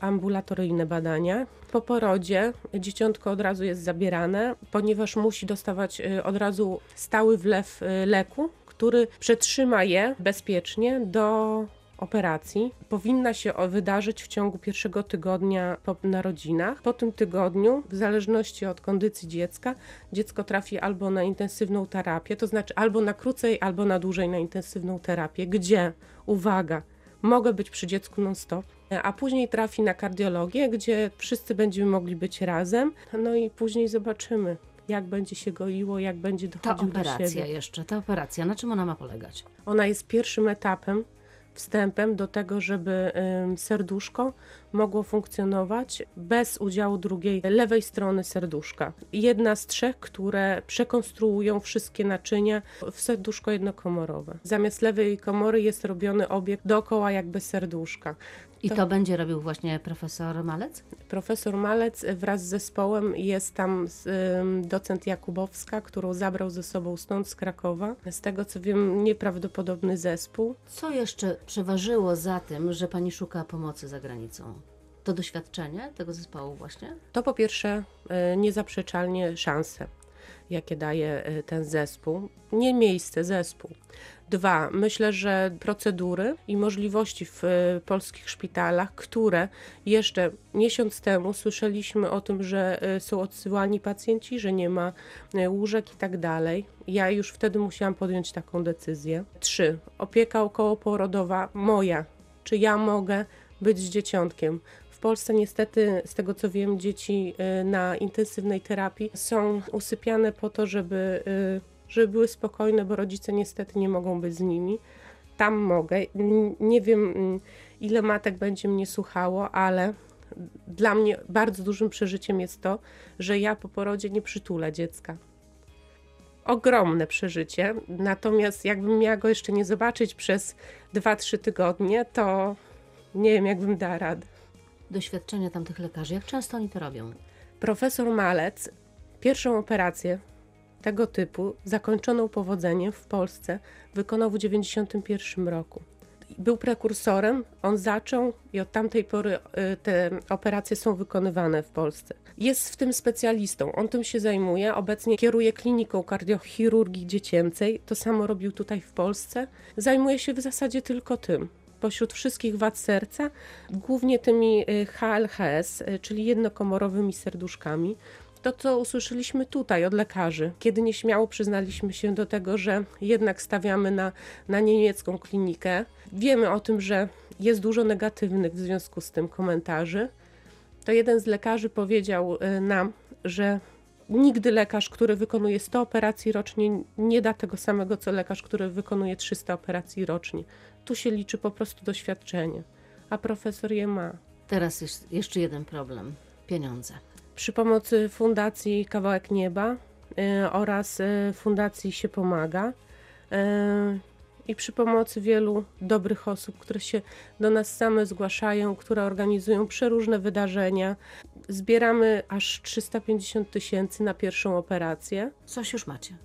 ambulatoryjne badania. Po porodzie dzieciątko od razu jest zabierane, ponieważ musi dostawać y, od razu stały wlew y, leku, który przetrzyma je bezpiecznie do operacji. Powinna się wydarzyć w ciągu pierwszego tygodnia po narodzinach. Po tym tygodniu, w zależności od kondycji dziecka, dziecko trafi albo na intensywną terapię, to znaczy albo na krócej, albo na dłużej na intensywną terapię, gdzie, uwaga, mogę być przy dziecku non-stop, a później trafi na kardiologię, gdzie wszyscy będziemy mogli być razem, no i później zobaczymy, jak będzie się goiło, jak będzie Ta dochodził do operacja siebie. jeszcze, ta operacja, na czym ona ma polegać? Ona jest pierwszym etapem, wstępem do tego, żeby serduszko mogło funkcjonować bez udziału drugiej, lewej strony serduszka. Jedna z trzech, które przekonstruują wszystkie naczynia w serduszko jednokomorowe. Zamiast lewej komory jest robiony obiekt dookoła jakby serduszka. I To- to będzie robił właśnie profesor Malec? Profesor Malec wraz z zespołem jest tam docent Jakubowska, którą zabrał ze sobą stąd z Krakowa. Z tego co wiem, nieprawdopodobny zespół. Co jeszcze przeważyło za tym, że pani szuka pomocy za granicą? To doświadczenie tego zespołu właśnie? To po pierwsze e, niezaprzeczalnie szanse, jakie daje e, ten zespół. Nie miejsce, zespół. Dwa, myślę, że procedury i możliwości w e, polskich szpitalach, które jeszcze miesiąc temu słyszeliśmy o tym, że e, są odsyłani pacjenci, że nie ma łóżek i tak dalej. Ja już wtedy musiałam podjąć taką decyzję. Trzy, opieka okołoporodowa moja. Czy ja mogę być z dzieciątkiem? W Polsce niestety, z tego co wiem, dzieci y, na intensywnej terapii są usypiane po to, żeby, y, żeby były spokojne, bo rodzice niestety nie mogą być z nimi. Tam mogę. Nie wiem, mm, ile matek będzie mnie słuchało, ale dla mnie bardzo dużym przeżyciem jest to, że ja po porodzie nie przytulę dziecka. Ogromne przeżycie, natomiast jakbym miała go jeszcze nie zobaczyć przez 2-3 tygodnie, to nie wiem, jakbym dała radę. Doświadczenia tamtych lekarzy, jak często oni to robią? Profesor Malec pierwszą operację tego typu, zakończoną powodzeniem w Polsce, wykonał w 1991 roku. Był prekursorem, on zaczął i od tamtej pory y, te operacje są wykonywane w Polsce. Jest w tym specjalistą, on tym się zajmuje, obecnie kieruje kliniką kardiochirurgii dziecięcej, to samo robił tutaj w Polsce. Zajmuje się w zasadzie tylko tym. Pośród wszystkich wad serca, głównie tymi y, HLHS, y, czyli jednokomorowymi serduszkami. To, co usłyszeliśmy tutaj od lekarzy, kiedy nieśmiało przyznaliśmy się do tego, że jednak stawiamy na, na niemiecką klinikę. Wiemy o tym, że jest dużo negatywnych w związku z tym komentarzy. To jeden z lekarzy powiedział y, nam, że nigdy lekarz, który wykonuje 100 operacji rocznie, nie da tego samego, co lekarz, który wykonuje 300 operacji rocznie. Tu się liczy po prostu doświadczenie, a profesor je ma. Teraz jest jeszcze jeden problem. Pieniądze. Przy pomocy Fundacji Kawałek Nieba y, oraz y, Fundacji Się Pomaga y, i przy pomocy wielu dobrych osób, które się do nas same zgłaszają, które organizują przeróżne wydarzenia, zbieramy aż 350 tysięcy na pierwszą operację. Coś już macie.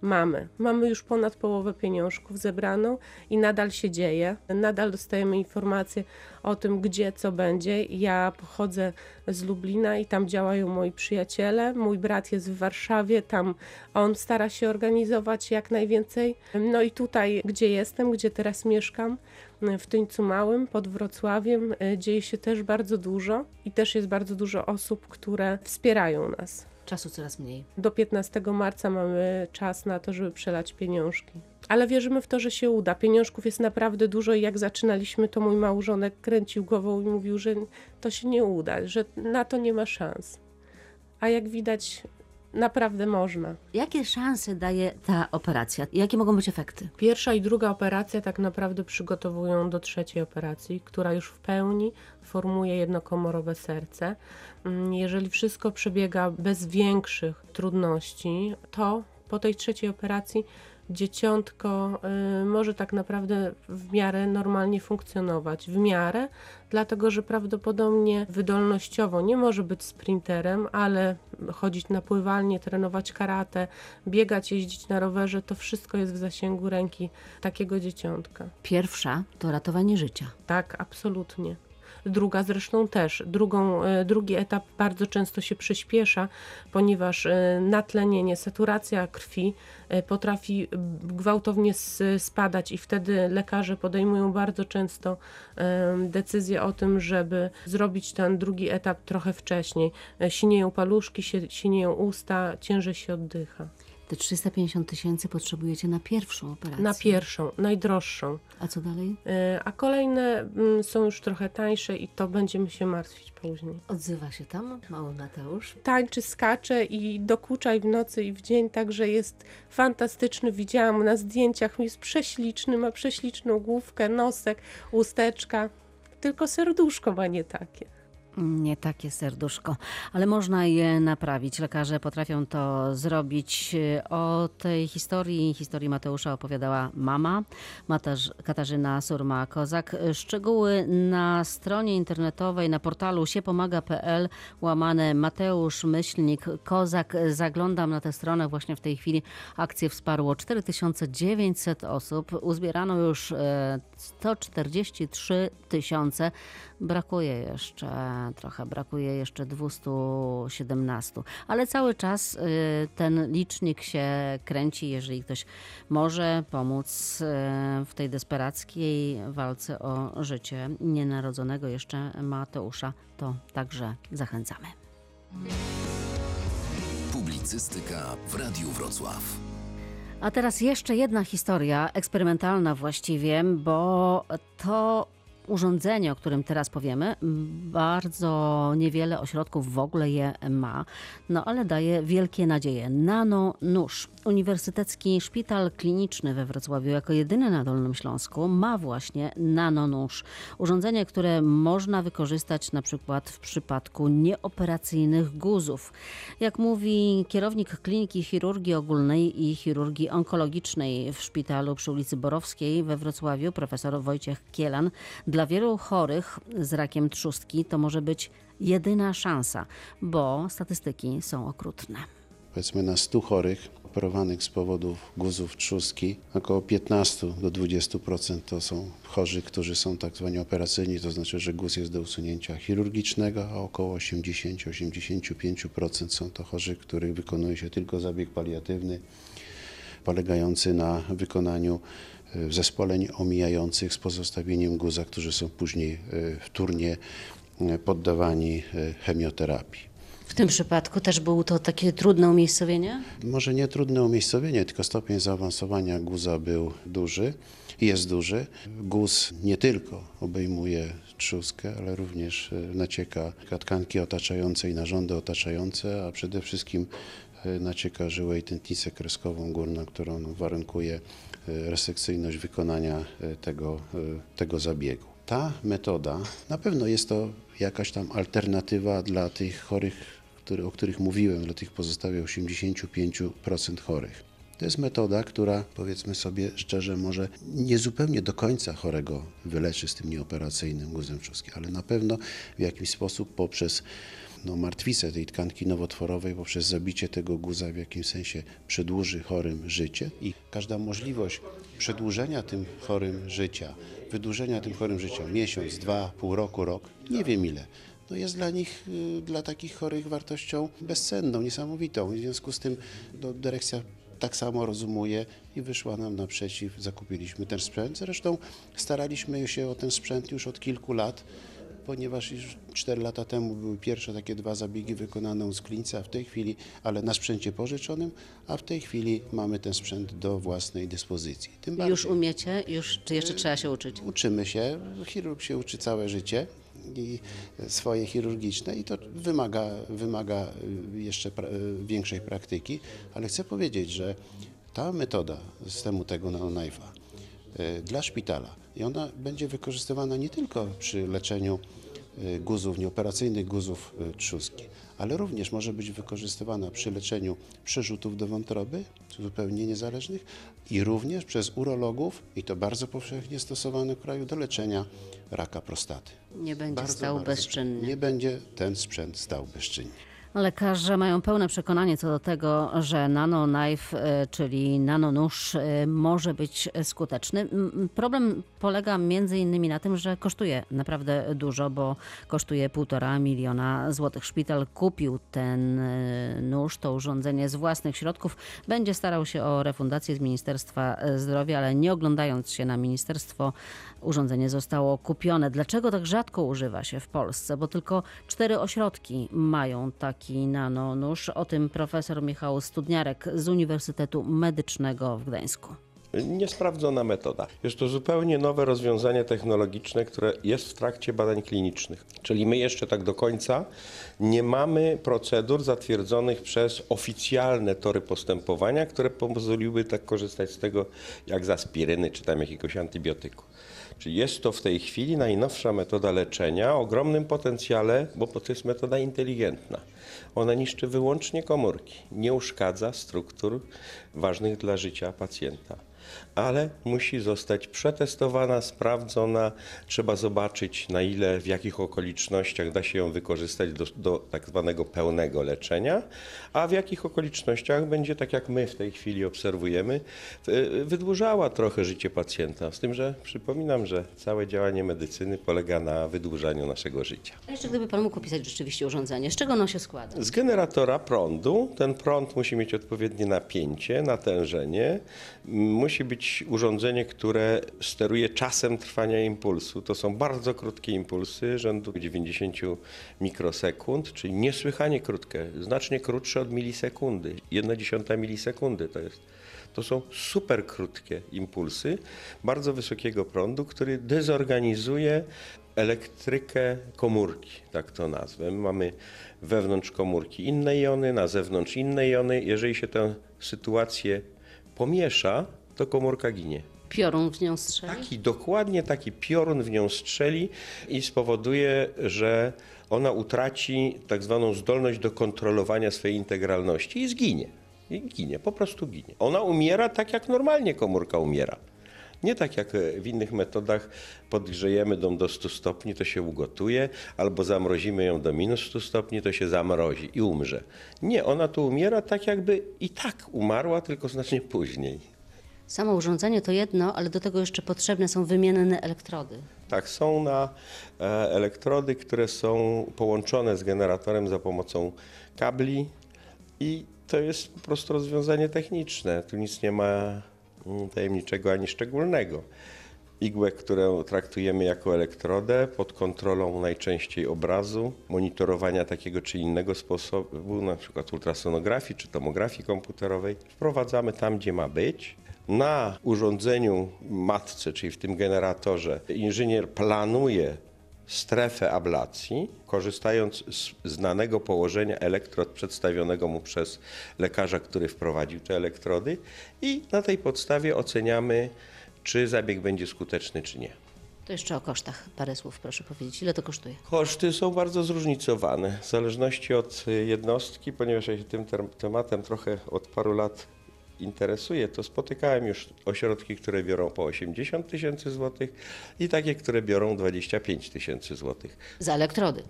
Mamy. Mamy już ponad połowę pieniążków zebraną i nadal się dzieje. Nadal dostajemy informacje o tym, gdzie co będzie. Ja pochodzę z Lublina i tam działają moi przyjaciele. Mój brat jest w Warszawie, tam on stara się organizować jak najwięcej. No i tutaj, gdzie jestem, gdzie teraz mieszkam, w Tyńcu Małym pod Wrocławiem, e, dzieje się też bardzo dużo i też jest bardzo dużo osób, które wspierają nas. Czasu coraz mniej. Do 15 marca mamy czas na to, żeby przelać pieniążki. Ale wierzymy w to, że się uda. Pieniążków jest naprawdę dużo i jak zaczynaliśmy, to mój małżonek kręcił głową i mówił, że to się nie uda, że na to nie ma szans. A jak widać, naprawdę można. Jakie szanse daje ta operacja? Jakie mogą być efekty? Pierwsza i druga operacja tak naprawdę przygotowują do trzeciej operacji, która już w pełni formuje jednokomorowe serce. Mm, Jeżeli wszystko przebiega bez większych trudności, to po tej trzeciej operacji dzieciątko y, może tak naprawdę w miarę normalnie funkcjonować. W miarę, dlatego że prawdopodobnie wydolnościowo nie może być sprinterem, ale chodzić na pływalnię, trenować karate, biegać, jeździć na rowerze, to wszystko jest w zasięgu ręki takiego dzieciątka. Pierwsza to ratowanie życia. Tak, absolutnie. Druga zresztą też. Drugą, e, drugi etap bardzo często się przyspiesza, ponieważ e, natlenienie, saturacja krwi e, potrafi gwałtownie spadać i wtedy lekarze podejmują bardzo często decyzję o tym, żeby zrobić ten drugi etap trochę wcześniej. Sinieją paluszki, sinieją usta, ciężej się oddycha. Te 350 tysięcy potrzebujecie na pierwszą operację. Na pierwszą, najdroższą. A co dalej? E, A kolejne mm, są już trochę tańsze i to będziemy się martwić później. Odzywa się tam mały Mateusz. Tańczy, skacze i dokucza i w nocy i w dzień, także jest fantastyczny. Widziałam na zdjęciach, jest prześliczny, ma prześliczną główkę, nosek, usteczka. Tylko serduszko ma nie takie. Nie takie serduszko, ale można je naprawić. Lekarze potrafią to zrobić. O tej historii, historii Mateusza opowiadała mama, Katarzyna Surma-Kozak. Szczegóły na stronie internetowej, na portalu siepomaga.pl łamane Mateusz Myślnik Kozak. Zaglądam na tę stronę właśnie w tej chwili. Akcję wsparło 4900 osób. Uzbierano już e, 143 tysiące. Brakuje jeszcze trochę, brakuje jeszcze 217, ale cały czas y, ten licznik się kręci. Jeżeli ktoś może pomóc y, w tej desperackiej walce o życie nienarodzonego jeszcze Mateusza, to także zachęcamy. Publicystyka w Radiu Wrocław. A teraz jeszcze jedna historia, eksperymentalna właściwie, bo to urządzenie, o którym teraz powiemy, bardzo niewiele ośrodków w ogóle je ma, no ale daje wielkie nadzieje. Nano nóż. Uniwersytecki Szpital Kliniczny we Wrocławiu jako jedyny na Dolnym Śląsku ma właśnie nanonóż. Urządzenie, które można wykorzystać na przykład w przypadku nieoperacyjnych guzów. Jak mówi kierownik Kliniki Chirurgii Ogólnej i Chirurgii Onkologicznej w szpitalu przy ulicy Borowskiej we Wrocławiu, profesor Wojciech Kielan, dla wielu chorych z rakiem trzustki to może być jedyna szansa, bo statystyki są okrutne. powiedzmy na 100 chorych operowanych z powodów guzów trzustki, około 15 do 20% to są chorzy, którzy są tak zwani operacyjni, to znaczy, że guz jest do usunięcia chirurgicznego, a około 80-85% są to chorzy, których wykonuje się tylko zabieg paliatywny, polegający na wykonaniu e, zespoleń omijających z pozostawieniem guza, którzy są później e, wtórnie e, poddawani chemioterapii. W tym przypadku też było to takie trudne umiejscowienie? Może nie trudne umiejscowienie, tylko stopień zaawansowania guza był duży jest duży. Guz nie tylko obejmuje trzustkę, ale również e, nacieka tkanki otaczające i narządy otaczające, a przede wszystkim e, nacieka żyłę i tętnicę kreskową górną, którą warunkuje e, resekcyjność wykonania tego, tego zabiegu. Ta metoda, na pewno jest to jakaś tam alternatywa dla tych chorych o których mówiłem, dla tych pozostałych 85% chorych. To jest metoda, która powiedzmy sobie szczerze, może nie zupełnie do końca chorego wyleczy z tym nieoperacyjnym guzem trzustki, ale na pewno w jakiś sposób poprzez no, martwicę tej tkanki nowotworowej poprzez zabicie tego guza w jakimś sensie przedłuży chorym życie i każda możliwość przedłużenia tym chorym życia, wydłużenia tym chorym życia miesiąc, dwa, pół roku, rok, nie wiem ile, no jest dla nich, y, dla takich chorych wartością bezcenną, niesamowitą. W związku z tym no, dyrekcja tak samo rozumuje i wyszła nam naprzeciw, zakupiliśmy ten sprzęt. Zresztą staraliśmy się o ten sprzęt już od kilku lat, ponieważ już 4 lata temu były pierwsze takie dwa zabiegi wykonane u Sklińca, w tej chwili, ale na sprzęcie pożyczonym, a w tej chwili mamy ten sprzęt do własnej dyspozycji. Tym Już bardziej- umiecie? Już, czy jeszcze trzeba się uczyć? Uczymy się, chirurg się uczy całe życie i swoje chirurgiczne i to wymaga, wymaga y, jeszcze pra, y, większej praktyki, ale chcę powiedzieć, że ta metoda systemu tego nanoknife'a y, dla szpitala i ona będzie wykorzystywana nie tylko przy leczeniu guzów, nieoperacyjnych guzów trzustki, ale również może być wykorzystywana przy leczeniu przerzutów do wątroby, zupełnie niezależnych, i również przez urologów, i to bardzo powszechnie stosowane w kraju, do leczenia raka prostaty. Nie będzie Bardzo, stał bardzo bezczynnie. Nie będzie ten sprzęt stał bezczynnie. Lekarze mają pełne przekonanie co do tego, że nanoknife, e, czyli nanonóż, e, może być skuteczny. Problem polega między innymi na tym, że kosztuje naprawdę dużo, bo kosztuje półtora miliona złotych. Szpital kupił ten e, nóż, to urządzenie z własnych środków. Będzie starał się o refundację z Ministerstwa Zdrowia, ale nie oglądając się na ministerstwo, urządzenie zostało kupione. Dlaczego tak rzadko używa się w Polsce? Bo tylko cztery ośrodki mają taki nanonóż. O tym profesor Michał Studniarek z Uniwersytetu Medycznego w Gdańsku. Niesprawdzona metoda. Jest to zupełnie nowe rozwiązanie technologiczne, które jest w trakcie badań klinicznych. Czyli my jeszcze tak do końca nie mamy procedur zatwierdzonych przez oficjalne tory postępowania, które pozwoliłyby tak korzystać z tego jak z aspiryny czy tam jakiegoś antybiotyku. Czyli jest to w tej chwili najnowsza metoda leczenia o ogromnym potencjale, bo to jest metoda inteligentna. Ona niszczy wyłącznie komórki, nie uszkadza struktur ważnych dla życia pacjenta ale musi zostać przetestowana, sprawdzona. Trzeba zobaczyć, na ile, w jakich okolicznościach da się ją wykorzystać do, do tak zwanego pełnego leczenia, a w jakich okolicznościach będzie, tak jak my w tej chwili obserwujemy, wydłużała trochę życie pacjenta. Z tym, że przypominam, że całe działanie medycyny polega na wydłużaniu naszego życia. A jeszcze gdyby pan mógł opisać rzeczywiście urządzenie, z czego ono się składa? Z generatora prądu ten prąd musi mieć odpowiednie napięcie, natężenie. M, Musi być urządzenie, które steruje czasem trwania impulsu. To są bardzo krótkie impulsy, rzędu 90 mikrosekund, czyli niesłychanie krótkie, znacznie krótsze od milisekundy. 1 dziesiąta milisekundy to jest. To są super krótkie impulsy bardzo wysokiego prądu, który dezorganizuje elektrykę komórki, tak to nazwę. My Mamy wewnątrz komórki inne jony, na zewnątrz inne jony. Jeżeli się tę sytuację pomiesza, to komórka ginie. Piorun w nią strzeli? Taki, dokładnie taki piorun w nią strzeli i spowoduje, że ona utraci tak zwaną zdolność do kontrolowania swojej integralności i zginie. I ginie, po prostu ginie. Ona umiera tak, jak normalnie komórka umiera. Nie tak jak w innych metodach podgrzejemy ją do 100 stopni, to się ugotuje, albo zamrozimy ją do minus 100 stopni, to się zamrozi i umrze. Nie, ona tu umiera tak jakby i tak umarła, tylko znacznie później. Samo urządzenie to jedno, ale do tego jeszcze potrzebne są wymienne elektrody. Tak, są na e, elektrody, które są połączone z generatorem za pomocą kabli i to jest po prostu rozwiązanie techniczne. Tu nic nie ma mm, tajemniczego ani szczególnego. Igłę, którą traktujemy jako elektrodę pod kontrolą najczęściej obrazu, monitorowania takiego czy innego sposobu, na przykład ultrasonografii czy tomografii komputerowej, wprowadzamy tam, gdzie ma być. Na urządzeniu matce, czyli w tym generatorze, inżynier planuje strefę ablacji, korzystając z znanego położenia elektrod przedstawionego mu przez lekarza, który wprowadził te elektrody i na tej podstawie oceniamy, czy zabieg będzie skuteczny, czy nie. To jeszcze o kosztach parę słów proszę powiedzieć. Ile to kosztuje? Koszty są bardzo zróżnicowane w zależności od jednostki, ponieważ ja się tym tematem trochę od paru lat interesuje, to spotykałem już ośrodki, które biorą po 80 tysięcy złotych i takie, które biorą 25 tysięcy złotych. Za elektrody.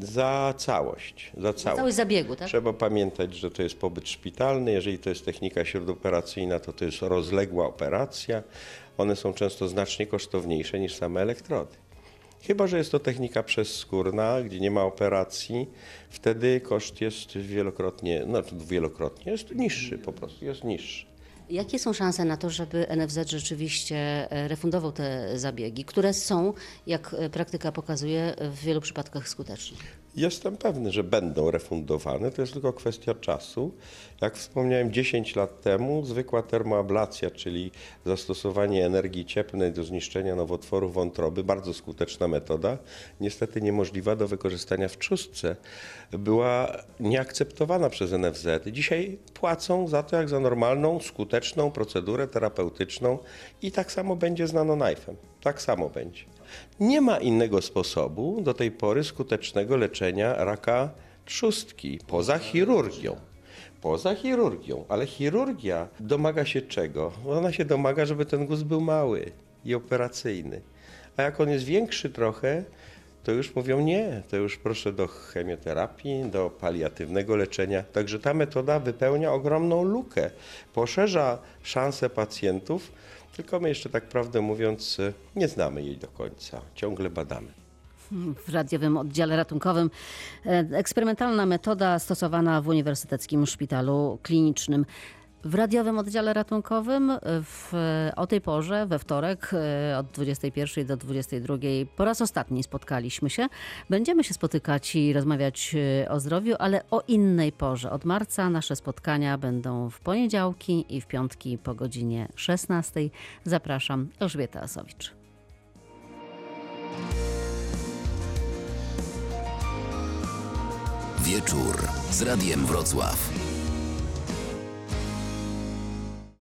Za całość. Za całość. Całość zabiegu, tak? Trzeba pamiętać, że to jest pobyt szpitalny. Jeżeli to jest technika śródoperacyjna, to to jest rozległa operacja. One są często znacznie kosztowniejsze niż same elektrody. Chyba, że jest to technika przezskórna, gdzie nie ma operacji, wtedy koszt jest wielokrotnie, znaczy wielokrotnie, jest niższy po prostu, jest niższy. Jakie są szanse na to, żeby NFZ rzeczywiście e, refundował te zabiegi, które są, jak e, praktyka pokazuje, w wielu przypadkach skuteczne? Jestem pewny, że będą refundowane, to jest tylko kwestia czasu. Jak wspomniałem 10 lat temu, zwykła termoablacja, czyli zastosowanie energii cieplnej do zniszczenia nowotworów wątroby, bardzo skuteczna metoda, niestety niemożliwa do wykorzystania w trzustce, była nieakceptowana przez NFZ. Dzisiaj płacą za to jak za normalną, skuteczną procedurę terapeutyczną i tak samo będzie z nanoknife'em. Tak samo będzie. Nie ma innego sposobu do tej pory skutecznego leczenia raka trzustki poza chirurgią. Poza chirurgią, ale chirurgia domaga się czego? Ona się domaga, żeby ten guz był mały i operacyjny. A jak on jest większy trochę, to już mówią nie, to już proszę do chemioterapii, do paliatywnego leczenia. Także ta metoda wypełnia ogromną lukę, poszerza szanse pacjentów, tylko my jeszcze tak prawdę mówiąc nie znamy jej do końca, ciągle badamy. w radiowym oddziale ratunkowym. E, Eksperymentalna metoda stosowana w Uniwersyteckim Szpitalu Klinicznym. W radiowym oddziale ratunkowym w, o tej porze, we wtorek e, od 21 do 22 po raz ostatni spotkaliśmy się. Będziemy się spotykać i rozmawiać e, o zdrowiu, ale o innej porze. Od marca nasze spotkania będą w poniedziałki i w piątki po godzinie 16. Zapraszam, Elżbieta Asowicz. Wieczór z Radiem Wrocław.